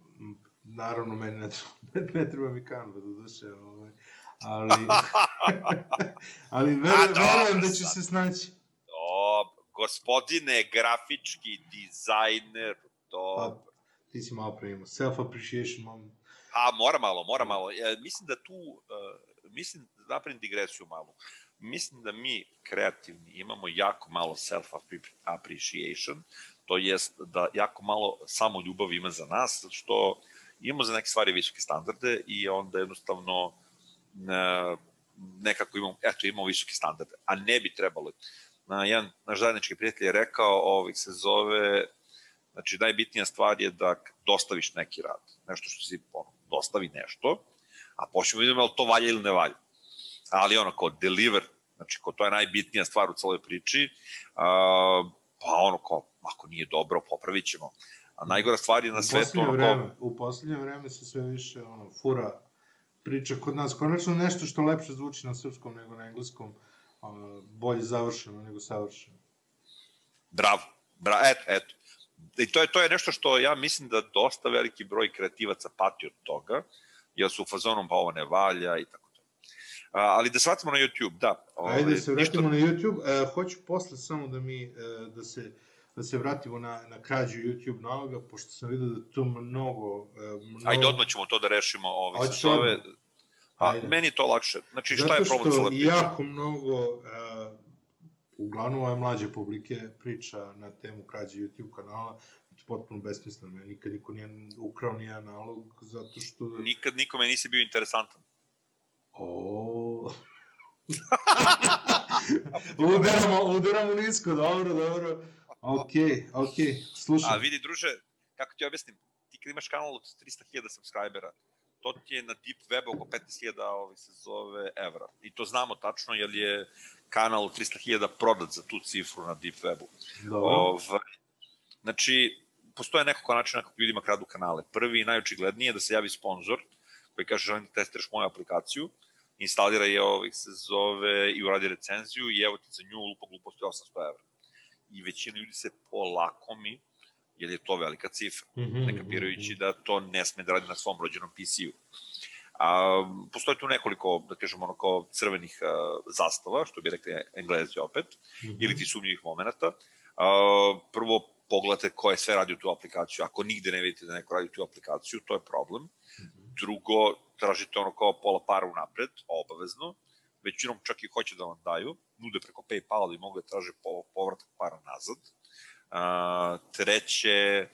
naravno, meni ne treba, ne treba mi kanva, do duše, ovaj, ali, ali verujem, dobro verujem da ću se snaći. O, gospodine, grafički dizajner, to... Pa, ti si malo pre imao. Self-appreciation moment. A, mora malo, mora malo. Ja, mislim da tu, uh, mislim, da napravim digresiju malu. Mislim da mi kreativni imamo jako malo self-appreciation, to jest da jako malo samo ljubav ima za nas, što imamo za neke stvari visoke standarde i onda jednostavno ne, nekako imamo, eto, imamo visoke standarde, a ne bi trebalo. Na, jedan naš zajednički prijatelj je rekao, ovaj, se zove, znači najbitnija stvar je da dostaviš neki rad, nešto što si ono, dostavi nešto, a počnemo vidimo da li to valja ili ne valja. Ali ono, kao deliver, znači, kao to je najbitnija stvar u celoj priči, a, pa ono, kao, ako nije dobro, popravit ćemo. A najgora stvar je na U svetu, poslednje ono, vreme, u poslednje vreme se sve više ono, fura priča kod nas. Konačno nešto što lepše zvuči na srpskom nego na engleskom, a, bolje završeno nego savršeno. Bravo. Bra, eto, eto. I to je, to je nešto što ja mislim da dosta veliki broj kreativaca pati od toga, jer su u fazonom pa ovo ne valja i tako to. A, ali da se vratimo na YouTube, da. ovaj, Ajde se ništa- vratimo na YouTube. E, hoću posle samo da mi, e, da se da se vratimo na, na krađu YouTube naloga, pošto sam vidio da tu mnogo... E, mnogo... Ajde, odmah ćemo to da rešimo. Ovaj, Hoćeš se zove, odmah? a, Ajde. meni je to lakše. Znači, šta Zato je problem cele priče? jako mnogo, uh, uglavnom ove mlađe publike, priča na temu krađe YouTube kanala, to je potpuno besmisleno. Nikad niko nije ukrao nijedan nalog, zato što... Nikad nikome nisi bio interesantan. O. udaramo, udaramo nisko, dobro, dobro. Okej, okej, slušam. A vidi, druže, kako ti objasnim, ti kad imaš kanal od 300.000 subscribera, to ti je na deep webu oko 15.000 ovaj, se zove evra. I to znamo tačno, jer je kanal od 300.000 prodat za tu cifru na deep webu. Dobro. Ovaj, znači, postoje nekoliko načina kako ljudima kradu kanale. Prvi i najočigledniji je da se javi sponsor koji kaže želim da testiraš moju aplikaciju, instalira je ovih se zove i uradi recenziju i evo ti za nju lupo gluposti 800 evra. I većina ljudi se polakomi, jer je to velika cifra, Mhm, ne kapirajući da to ne sme da radi na svom rođenom PC-u. A, postoje tu nekoliko, da kažemo, ono kao crvenih a, zastava, što bi rekli englezi opet, mhm. ili ti sumnjivih momenta. A, prvo, pogledajte ko je sve radio tu aplikaciju. Ako nigde ne vidite da neko radi tu aplikaciju, to je problem. Mhm. Drugo, tražite ono kao pola para unapred, obavezno. Većinom čak i hoće da vam daju. Nude preko Paypala da i mogu da traže po, povratak para nazad. A, treće,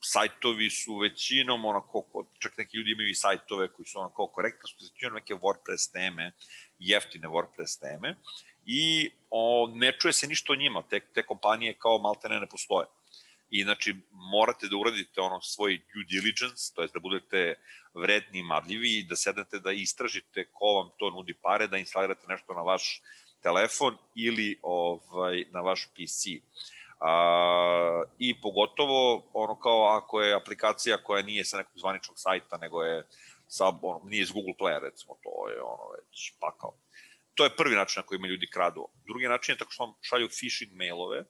sajtovi su većinom onako, čak neki ljudi imaju i sajtove koji su onako korektno, su većinom neke WordPress teme, jeftine WordPress teme, i o, ne čuje se ništa o njima, te, te kompanije kao maltene ne postoje. I znači morate da uradite ono svoj due diligence, to je da budete vredni i marljivi i da sednete da istražite ko vam to nudi pare, da instalirate nešto na vaš telefon ili ovaj, na vaš PC. A, I pogotovo ono kao ako je aplikacija koja nije sa nekog zvaničnog sajta, nego je sa, ono, nije iz Google Play, recimo, to je ono već pakao. To je prvi način na koji ima ljudi kradu. Drugi način je tako što vam šalju phishing mailove,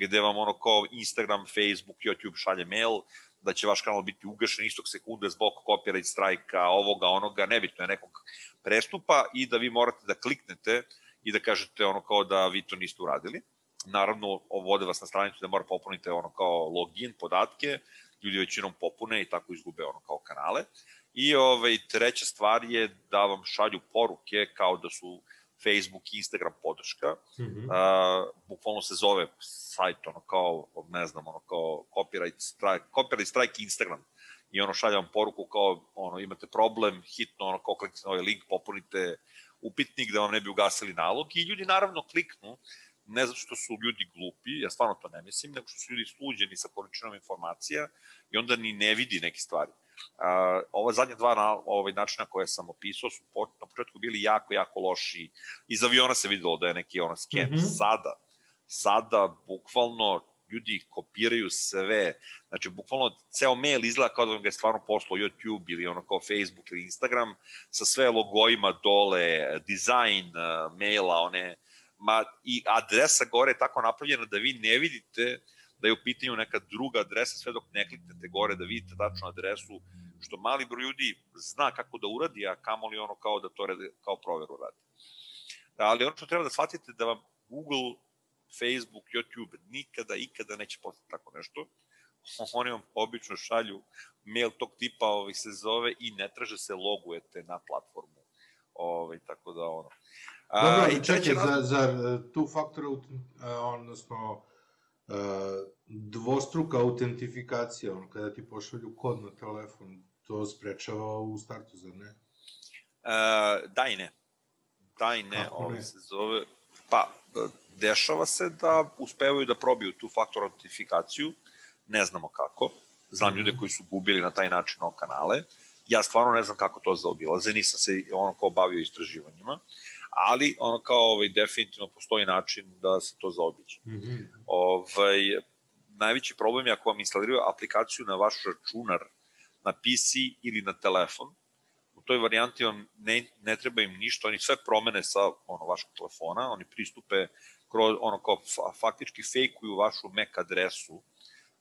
gde vam ono kao Instagram, Facebook, YouTube šalje mail, da će vaš kanal biti ugašen istog sekunde zbog copyright strajka, ovoga, onoga, nebitno je nekog prestupa i da vi morate da kliknete i da kažete ono kao da vi to niste uradili. Naravno, vode vas na stranicu da mora popunite ono kao login, podatke, ljudi većinom popune i tako izgube ono kao kanale. I ovaj, treća stvar je da vam šalju poruke kao da su Facebook i Instagram podrška. Mm -hmm. uh, bukvalno se zove sajt ono kao, ne znam, ono kao copyright strike, copyright strike Instagram. I ono šalja vam poruku kao, ono, imate problem, hitno, ono, kao kliknite na ovaj link, popunite upitnik da vam ne bi ugasili nalog i ljudi naravno kliknu, ne zato što su ljudi glupi, ja stvarno to ne mislim, nego što su ljudi sluđeni sa količinom informacija i onda ni ne vidi neke stvari. Uh, ova zadnja dva na, ovaj načina koje sam opisao su po, na početku bili jako, jako loši. Iz aviona se videlo da je neki ono skem. Mm -hmm. Sada, sada bukvalno ljudi kopiraju sve. Znači, bukvalno ceo mail izgleda kao da vam ga je stvarno poslao YouTube ili ono kao Facebook ili Instagram sa sve logojima dole, dizajn uh, maila, one, ma, i adresa gore je tako napravljena da vi ne vidite da je u pitanju neka druga adresa, sve dok ne kliknete gore da vidite tačnu adresu, što mali broj ljudi zna kako da uradi, a kamoli ono kao da to rade, kao proveru radi. Ali ono što treba da shvatite da vam Google, Facebook, YouTube nikada, ikada neće postati tako nešto. Oni vam obično šalju mail tog tipa ovih se zove i ne traže se logujete na platformu. Ovaj, tako da ono. A, Dobro, i čekaj, za, za tu faktora, odnosno dvostruka autentifikacija, on kada ti pošalju kod na telefon, to sprečava u startu, zar ne? Uh, da i ne. Da i ne, ovo se zove... Pa, dešava se da uspevaju da probiju tu faktor autentifikaciju, ne znamo kako, znam ljude koji su gubili na taj način o kanale, ja stvarno ne znam kako to zaobilaze, nisam se ono kao bavio istraživanjima, ali ono kao ovaj, definitivno postoji način da se to zaobiđe. Mm -hmm. ovaj, najveći problem je ako vam instaliraju aplikaciju na vaš računar, na PC ili na telefon, u toj varijanti vam ne, ne treba im ništa, oni sve promene sa ono, vašeg telefona, oni pristupe kroz, ono kao faktički fejkuju vašu MAC adresu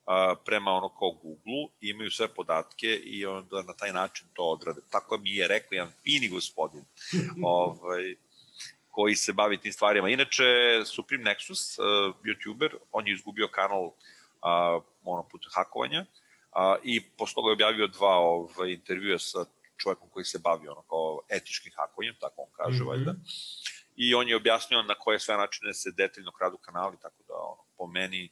a, prema ono kao Google, imaju sve podatke i onda na taj način to odrade. Tako mi je rekao jedan fini gospodin. ovaj, koji se bavi tim stvarima. Inače, Supreme Nexus, uh, youtuber, on je izgubio kanal uh, ono putem hakovanja uh, i posle toga je objavio dva ovaj, intervjua sa čovjekom koji se bavi ono kao etičkim hakovanjem, tako on kaže, mm -hmm. valjda. I on je objasnio na koje sve načine se detaljno kradu kanali, tako da ono, po meni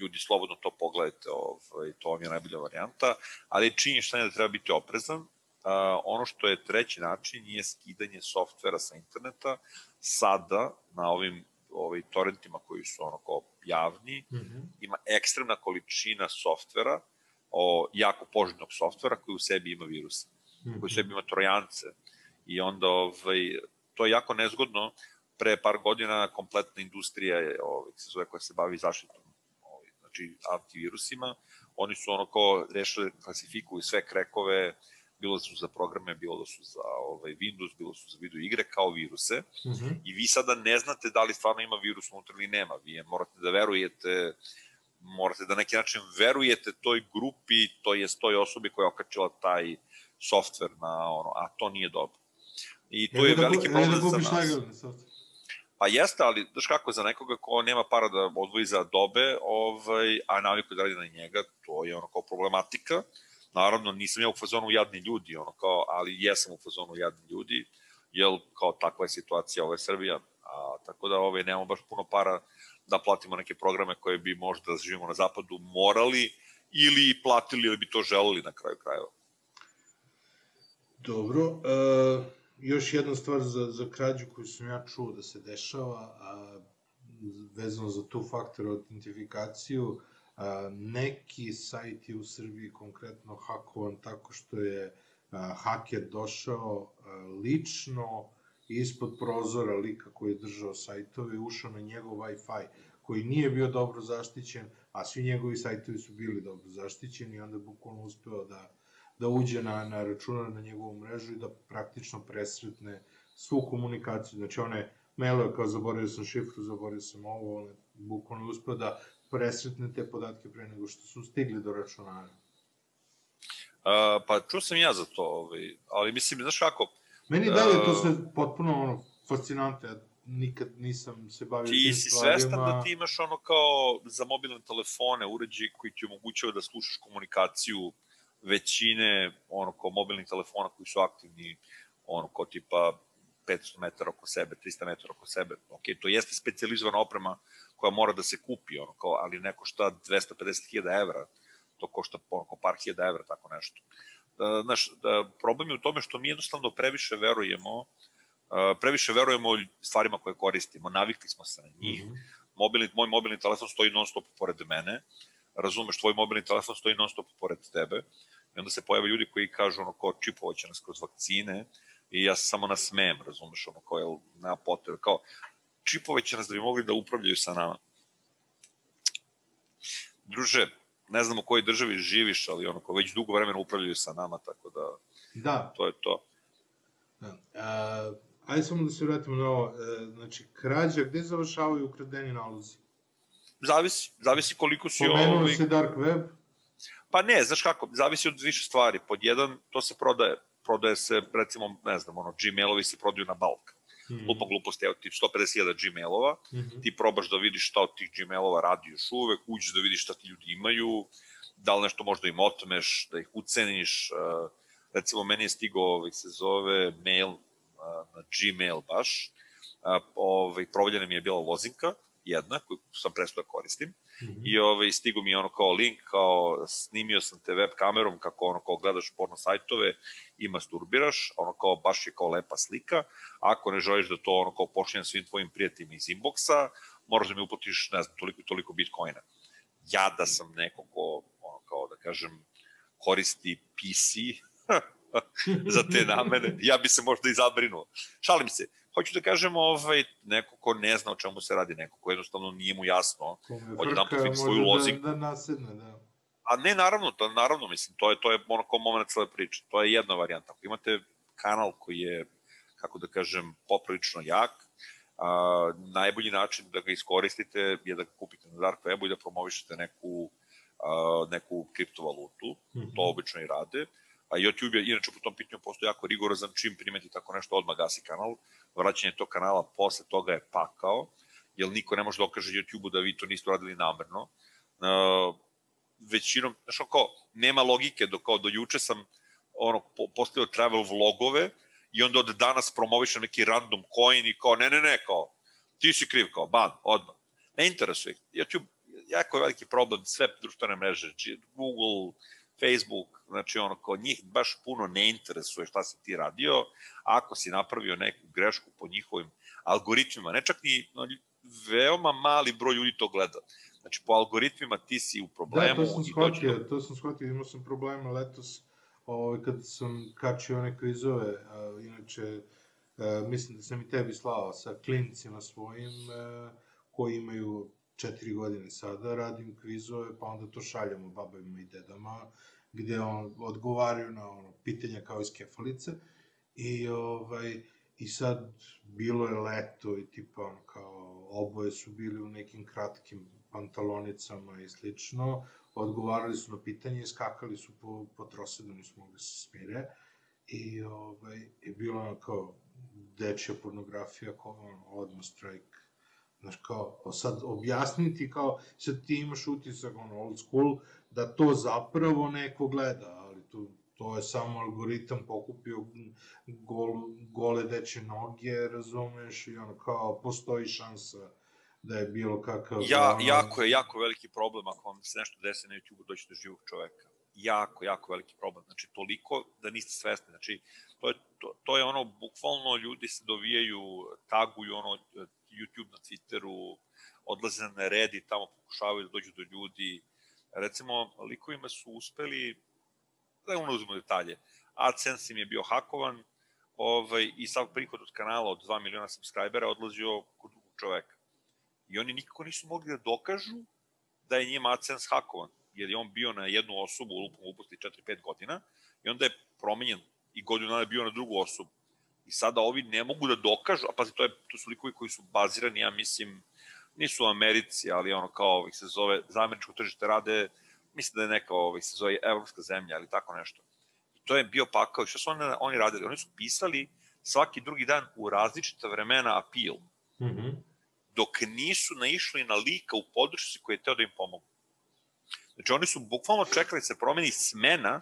ljudi slobodno to pogledajte, ovaj, to vam je najbolja varijanta, ali činjenično je da treba biti oprezan, ono što je treći način je skidanje softvera sa interneta. Sada, na ovim ovaj, torrentima koji su ono kao javni, mm -hmm. ima ekstremna količina softvera, o, jako poželjnog softvera koji u sebi ima viruse, mm -hmm. koji u sebi ima trojance. I onda ovaj, to je jako nezgodno. Pre par godina kompletna industrija je, ovaj, se zove koja se bavi zaštitom ovaj, znači antivirusima, oni su ono kao rešili, klasifikuju sve krekove, bilo da su za programe, bilo da su za ovaj, Windows, bilo da su za video igre, kao viruse. Mm -hmm. I vi sada ne znate da li stvarno ima virus unutra ili nema. Vi morate da verujete morate da neki način verujete toj grupi, to je toj osobi koja je okačila taj softver na ono, a to nije dobro. I to je, je da, veliki problem da za nas. Pa jeste, ali znaš kako, za nekoga ko nema para da odvoji za dobe, ovaj, a naviku da radi na njega, to je ono kao problematika. Naravno, nisam ja u fazonu jadni ljudi, ono kao, ali jesam u fazonu jadni ljudi, jer kao takva je situacija, ovo je Srbija, a, tako da ove, nemamo baš puno para da platimo neke programe koje bi možda da živimo na zapadu morali, ili platili ili bi to želeli na kraju krajeva. Dobro, uh, još jedna stvar za, za krađu koju sam ja čuo da se dešava, a, vezano za tu faktor autentifikaciju, a, neki sajt je u Srbiji konkretno hakovan tako što je haker došao lično ispod prozora lika koji je držao sajtove, ušao na njegov Wi-Fi koji nije bio dobro zaštićen, a svi njegovi sajtovi su bili dobro zaštićeni i onda je bukvalno uspeo da, da uđe na, na računar na njegovu mrežu i da praktično presretne svu komunikaciju. Znači one mailove kao zaboravio sam šifru, zaboravio sam ovo, on bukvalno uspeo da presretne te podatke pre nego što su stigli do računara. Uh, pa čuo sam ja za to, ovaj, ali mislim, znaš kako... Meni dalje to sve potpuno ono, fascinantno, ja nikad nisam se bavio ti si svestan da ti imaš ono kao za mobilne telefone uređaj koji ti omogućava da slušaš komunikaciju većine ono kao mobilnih telefona koji su aktivni ono kao tipa 500 metara oko sebe, 300 metara oko sebe. Ok, to jeste specializovana oprema koja mora da se kupi, ono kao, ali neko šta 250.000 evra, to košta ono kao par hiljada evra, tako nešto. Da, znaš, da, problem je u tome što mi jednostavno previše verujemo previše verujemo stvarima koje koristimo, navikli smo se na njih. Mm -hmm. Mobilni, moj mobilni telefon stoji non stop pored mene, razumeš, tvoj mobilni telefon stoji non stop pored tebe, i onda se pojave ljudi koji kažu ono kao čipovaće nas kroz vakcine, i ja se samo nasmejem, razumeš, ono kao, jel, na potrebe, kao, čipovaće nas da bi mogli da upravljaju sa nama. Druže, ne znam u kojoj državi živiš, ali ono, kao već dugo vremena upravljaju sa nama, tako da, da. to je to. Da. A, Ajde samo da se vratimo na ovo. E, znači, krađa, gde završavaju ukradeni nalozi? Zavisi, zavisi koliko si... Pomenuo ovaj... se dark web? Pa ne, znaš kako, zavisi od više stvari. Pod jedan, to se prodaje. Prodaje se, recimo, ne znam, ono, Gmailovi se prodaju na balk. Mm. Lupa gluposti, evo ti 150.000 Gmailova, mm -hmm. ti probaš da vidiš šta od tih Gmailova radi još uvek, uđeš da vidiš šta ti ljudi imaju, da li nešto možda im otmeš, da ih uceniš. Uh, recimo, meni je stigao, ovaj, se zove mail na Gmail baš, ovaj, provaljena mi je bila lozinka, jedna, koju sam prestao da koristim, mm -hmm. i ovaj, stigo mi ono kao link, kao snimio sam te web kamerom, kako ono kao gledaš porno sajtove i masturbiraš, ono kao baš je kao lepa slika, ako ne želiš da to ono kao počinjem svim tvojim prijateljima iz inboxa, moraš da mi uplatiš, ne znam, toliko toliko bitcoina. Ja da sam neko ko, ono kao da kažem, koristi PC, za te namene, ja bi se možda i zabrinuo. Šalim se. Hoću da kažem, ovaj, neko ko ne zna o čemu se radi, neko ko jednostavno nije mu jasno, hoće da vidi svoju loziku. Da, da nasedne, da. A ne, naravno, to, naravno, mislim, to je, to je ono kao moment cele priče. To je jedna varijanta. Ako imate kanal koji je, kako da kažem, poprilično jak, a, najbolji način da ga iskoristite je da ga kupite na dark webu i da promovišete neku, a, neku kriptovalutu. Mm -hmm. To obično i rade a YouTube je, inače po tom pitanju postoji jako rigorozan, čim primeti tako nešto, odmah gasi kanal, vraćanje tog kanala posle toga je pakao, jer niko ne može da okaže YouTube-u da vi to niste uradili namerno. Uh, većinom, znaš, kao, nema logike, do, kao do juče sam ono, po, postavio travel vlogove i onda od danas promovišem neki random coin i kao, ne, ne, ne, kao, ti si kriv, kao, ban, odmah. Ne interesuje. YouTube, jako je veliki problem, sve društvene mreže, Google, Facebook, znači ono, kod njih baš puno ne interesuje šta si ti radio, ako si napravio neku grešku po njihovim algoritmima, ne čak ni no, veoma mali broj ljudi to gleda. Znači, po algoritmima ti si u problemu. Da, to sam shvatio, to sam shvatio, imao sam problema letos, ovaj, kad sam kačio one kvizove, a, inače, a, mislim da sam i tebi slao sa klinicima svojim, a, koji imaju četiri godine sada, radim kvizove, pa onda to šaljamo babama i dedama, gde on, odgovaraju na ono, pitanja kao iz kefalice. I, ovaj, I sad, bilo je leto i tipa, ono, kao, oboje su bili u nekim kratkim pantalonicama i slično, odgovarali su na pitanje i skakali su po, po trosedu, nisu mogli da se smire. I, ovaj, i bilo ono kao dečja pornografija, kao, ono, odmah strike Znaš, kao, sad objasniti kao, sad ti imaš utisak, ono, old school, da to zapravo neko gleda, ali to, to je samo algoritam pokupio gol, gole deče noge, razumeš, i ono, kao, postoji šansa da je bilo kakav... Ja, ono... jako je, jako veliki problem ako vam se nešto desi na YouTube-u doći do živog čoveka. Jako, jako veliki problem. Znači, toliko da niste svesni. Znači, to je, to, to je ono, bukvalno ljudi se dovijaju, taguju ono, YouTube na Twitteru, odlaze na red i tamo pokušavaju da dođu do ljudi. Recimo, likovima su uspeli, da ne uzmemo detalje, AdSense im je bio hakovan ovaj, i sav prihod od kanala od 2 miliona subscribera odlazio kod drugog čoveka. I oni nikako nisu mogli da dokažu da je njima AdSense hakovan, jer je on bio na jednu osobu lupom upusti 4-5 godina i onda je promenjen i godinu dana je bio na drugu osobu. I sada ovi ne mogu da dokažu, a pazi, to, je, to su likovi koji su bazirani, ja mislim, nisu u Americi, ali ono kao ovih se zove, za američko tržište rade, mislim da je neka ovih se zove evropska zemlja ili tako nešto. I to je bio pakao. I što su oni, oni radili? Oni su pisali svaki drugi dan u različita vremena appeal. Mm -hmm. Dok nisu naišli na lika u podršci koji je teo da im pomogu. Znači oni su bukvalno čekali da se promeni smena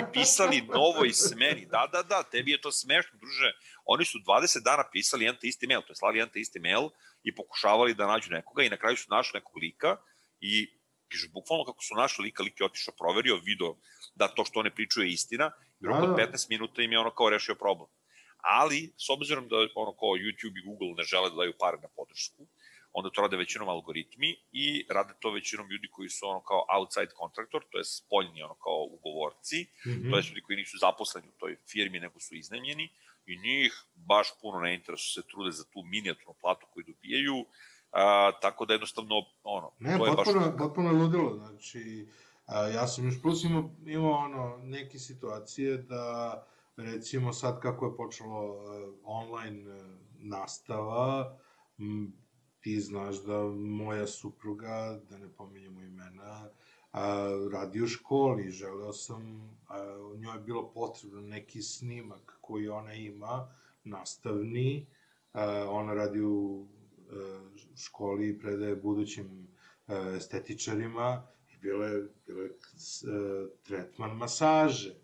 i pisali novoj smeni. Da, da, da, tebi je to smešno, druže. Oni su 20 dana pisali jedan te isti mail, to je slali jedan te isti mail i pokušavali da nađu nekoga i na kraju su našli nekog lika i pišu bukvalno kako su našli lika, lik je otišao, proverio, video da to što one pričaju je istina i oko 15 da. minuta im je ono kao rešio problem. Ali, s obzirom da ono kao YouTube i Google ne žele da daju pare na podršku, onda to rade većinom algoritmi i rade to većinom ljudi koji su ono kao outside contractor, to je spoljni ono kao ugovorci, mm -hmm. to je ljudi koji nisu zaposleni u toj firmi, nego su iznajmljeni i njih baš puno ne interesu se trude za tu minijaturnu platu koju dobijaju, a, tako da jednostavno, ono, ne, to je potpuno, baš... Ne, potpuno ludilo, znači, a, ja sam još plus imao, imao ono, neke situacije da, recimo sad kako je počelo online nastava, ti znaš da moja supruga, da ne pominjemo imena, a, radi u školi, želeo sam, a, njoj je bilo potrebno neki snimak koji ona ima, nastavni, a, ona radi u a, školi i predaje budućim a, estetičarima i bilo je, bilo je a, tretman masaže.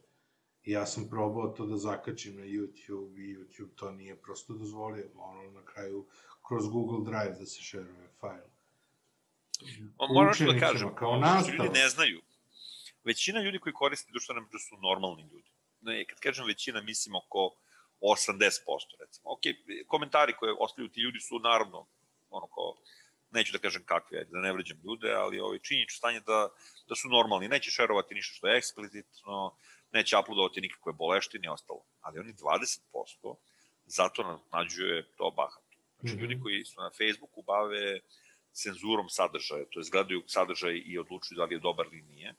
I ja sam probao to da zakačim na YouTube i YouTube to nije prosto dozvolio. Ono na kraju kroz Google Drive da se šeruje fajl. Moram što da kažem, kao nastav. ljudi ne znaju. Većina ljudi koji koriste društvene mreže su normalni ljudi. Ne, kad kažem većina, mislim oko 80%, recimo. Ok, komentari koje ostavljaju ti ljudi su naravno, ono ko, neću da kažem kakve, da ne vređam ljude, ali ovaj, činjenično stanje da, da su normalni. Neće šerovati ništa što je eksplicitno, neće uploadovati nikakve boleštine i ostalo. Ali oni 20% zato nađuje to bahat. Znači, -hmm. ljudi mhm. koji su na Facebooku bave cenzurom sadržaja, to je gledaju sadržaj i odlučuju da li je dobar ili nije.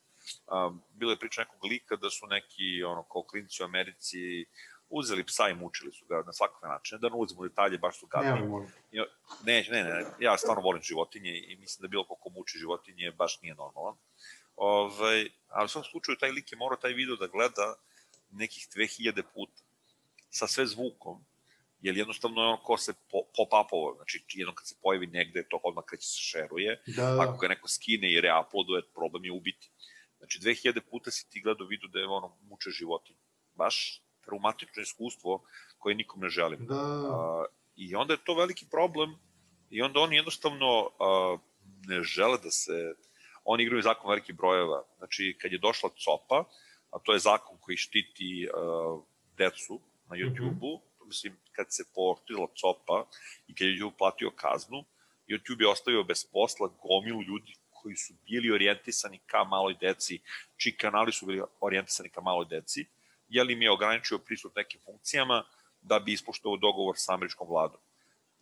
Um, bilo je priča nekog lika da su neki, ono, kao klinci u Americi, uzeli psa i mučili su ga na svakakve načine, da ne uzimo detalje, baš su gadni. Ne, ne, ne, ne, ja stvarno volim životinje i mislim da bilo ko ko muči životinje baš nije normalan. Ovaj, ali u svom slučaju taj lik je morao taj video da gleda nekih 2000 puta sa sve zvukom jer jednostavno je ono ko se pop-upovo, znači jednom kad se pojavi negde, to odmah kreće se šeruje, da, da. ako ga neko skine i reuploaduje, problem je ubiti. Znači 2000 puta si ti gledao vidu da je ono muče životinje. Baš traumatično iskustvo koje nikom ne želim. Da. A, I onda je to veliki problem i onda oni jednostavno a, ne žele da se... Oni igraju zakon velikih brojeva. Znači, kad je došla COPA, a to je zakon koji štiti a, decu na mhm. YouTube-u, mm -hmm mislim, kad se pooštrila copa i kad je YouTube platio kaznu, YouTube je ostavio bez posla gomilu ljudi koji su bili orijentisani ka maloj deci, čiji kanali su bili orijentisani ka maloj deci, li im je ograničio pristup nekim funkcijama da bi ispoštovao dogovor sa američkom vladom.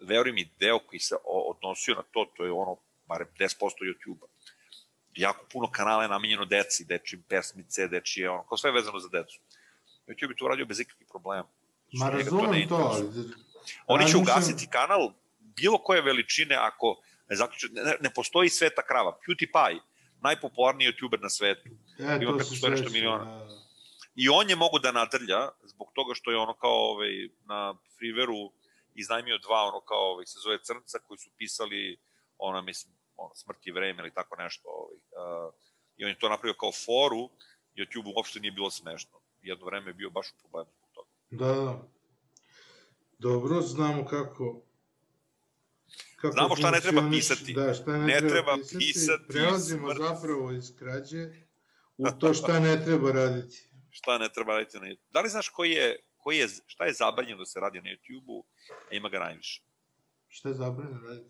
Veruj mi, deo koji se odnosio na to, to je ono, bare 10% YouTube-a. Jako puno kanala je namenjeno deci, dečim pesmice, dečije, ono, kao sve vezano za decu. YouTube je to uradio bez ikakvih problema. Ma razumem to, ali... Oni će ugasiti kanal bilo koje veličine ako ne, zaključu, ne, ne postoji sveta krava. PewDiePie, najpopularniji youtuber na svetu, e, ima preko 100 nešto miliona. Da. I on je mogu da nadrlja zbog toga što je ono kao ovaj, na Freeveru iznajmio dva ono kao ovaj, se zove Crnca koji su pisali ona mislim ono, smrt i vreme ili tako nešto ovaj, uh, i on je to napravio kao foru YouTube uopšte nije bilo smešno jedno vreme je bio baš u problemu Da, da. Dobro, znamo kako... kako Znamo šta ne treba pisati. Da, šta ne, Ne treba, treba pisati. pisati Prelazimo smrt. zapravo iz krađe u to šta ne treba raditi. šta ne treba raditi na YouTube. Da li znaš koji je, koji je, šta je zabranjeno da se radi na YouTube-u, a ima ga najviše? Šta je zabranjeno raditi?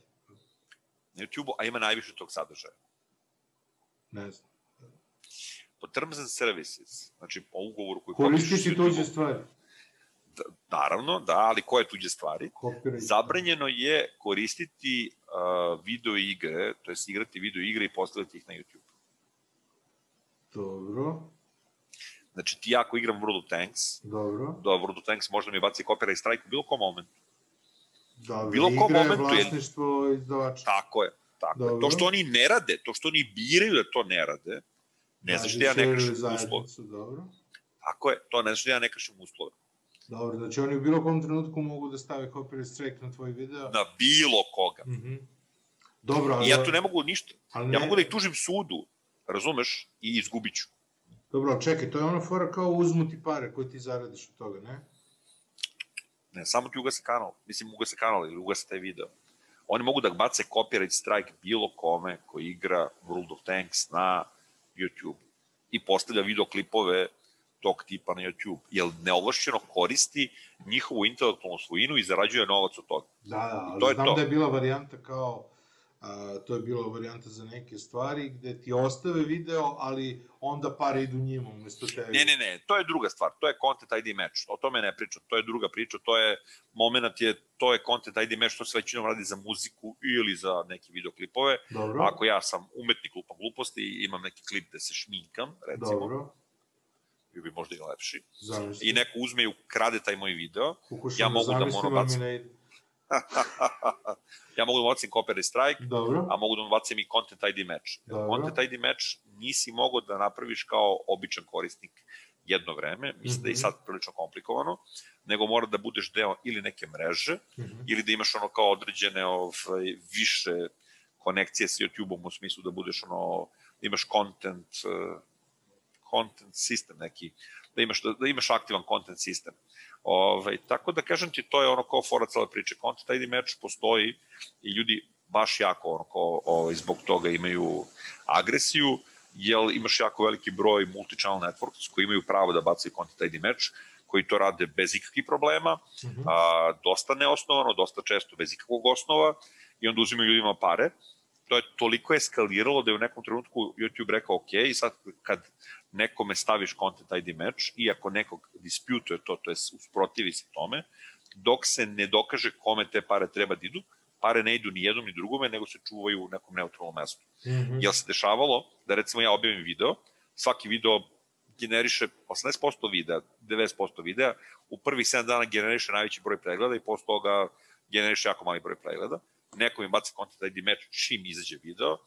Na YouTube-u, a ima najviše tog sadržaja. Ne znam. Po Terms and Services, znači po ugovoru koji Koristiti tuđe stvari. Naravno, da, ali koje tuđe stvari? Zabranjeno je koristiti uh, video igre, to je igrati video igre i postavljati ih na YouTube. Dobro, Znači, ti ako igram World of Tanks, dobro. da World of Tanks možda mi baci copyright strike u bilo kom momentu. Da, Bilo kom je momentu je- vlasništvo izdavača. Tako je. Tako je. Dobro. To što oni ne rade, to što oni biraju da to ne rade, ne znaš da ja ne kršim uslove. dobro. Tako je, to ne znaš da ja ne kršim uslove. Dobro, znači oni u bilo kom trenutku mogu da stave copyright strike na tvoj video. Na bilo koga. Mhm. Dobro, ali... I ja tu ne mogu ništa. ali Ja ne- mogu da ih tužim sudu, razumeš, i izgubit ću. Dobro, čekaj, to je ona fora kao uzmu ti pare koje ti zaradiš od toga, ne? Ne, samo ti ugase kanal. Mislim, ugase kanal ili ugase taj video. Oni mogu da bace copyright strike bilo kome koji igra World of Tanks na YouTube i postavlja videoklipove tog tipa na YouTube, jer neovlašćeno koristi njihovu intelektualnu svojinu i zarađuje novac od toga. Da, da, to je znam to. da je bila varijanta kao, a, to je bila varijanta za neke stvari gde ti ostave video, ali onda pare idu njima umesto tebi. Ne, ne, ne, to je druga stvar, to je Content ID match, o tome ne pričam, to je druga priča, to je, moment je, to je Content ID match, to se većinom radi za muziku ili za neke videoklipove, Dobro, Ako ja sam umetnik lupam gluposti i imam neki klip gde se šminkam, recimo, dobro, bio bi možda i lepši, zamisli. i neko uzme i ukrade taj moj video, Pokušam ja mogu da moram bacim. ja mogu da bacim copyright strike, Dobro, a mogu da bacim i Content ID match. Dobro. Content ID match nisi mogao da napraviš kao običan korisnik jedno vreme, mislim da je i Mhm. sad prilično komplikovano, nego mora da budeš deo ili neke mreže, Mhm. ili da imaš ono kao određene ovaj, više konekcije sa YouTube-om u smislu da budeš ono, da imaš content, uh, content sistem neki, da imaš, da, da imaš aktivan content sistem. Ovaj, tako da kažem ti, to je ono kao fora cele priče. Content ID match postoji i ljudi baš jako ono kao, ovaj, zbog toga imaju agresiju, jer imaš jako veliki broj multi-channel networks koji imaju pravo da bacaju content ID match, koji to rade bez ikakvih problema, Mhm. a, dosta neosnovano, dosta često bez ikakvog osnova i onda uzimaju ljudima pare. To je toliko eskaliralo da je u nekom trenutku YouTube rekao ok, i sad kad nekome staviš content ID match i ako nekog disputuje to, to je usprotivi se tome, dok se ne dokaže kome te pare treba da idu, pare ne idu ni jednom ni drugome, nego se čuvaju u nekom neutralnom mestu. Mhm. Jel se dešavalo da recimo ja objavim video, svaki video generiše 80% videa, 90% videa, u prvih 7 dana generiše najveći broj pregleda i posle toga generiše jako mali broj pregleda. Neko mi baci content ID match čim izađe video,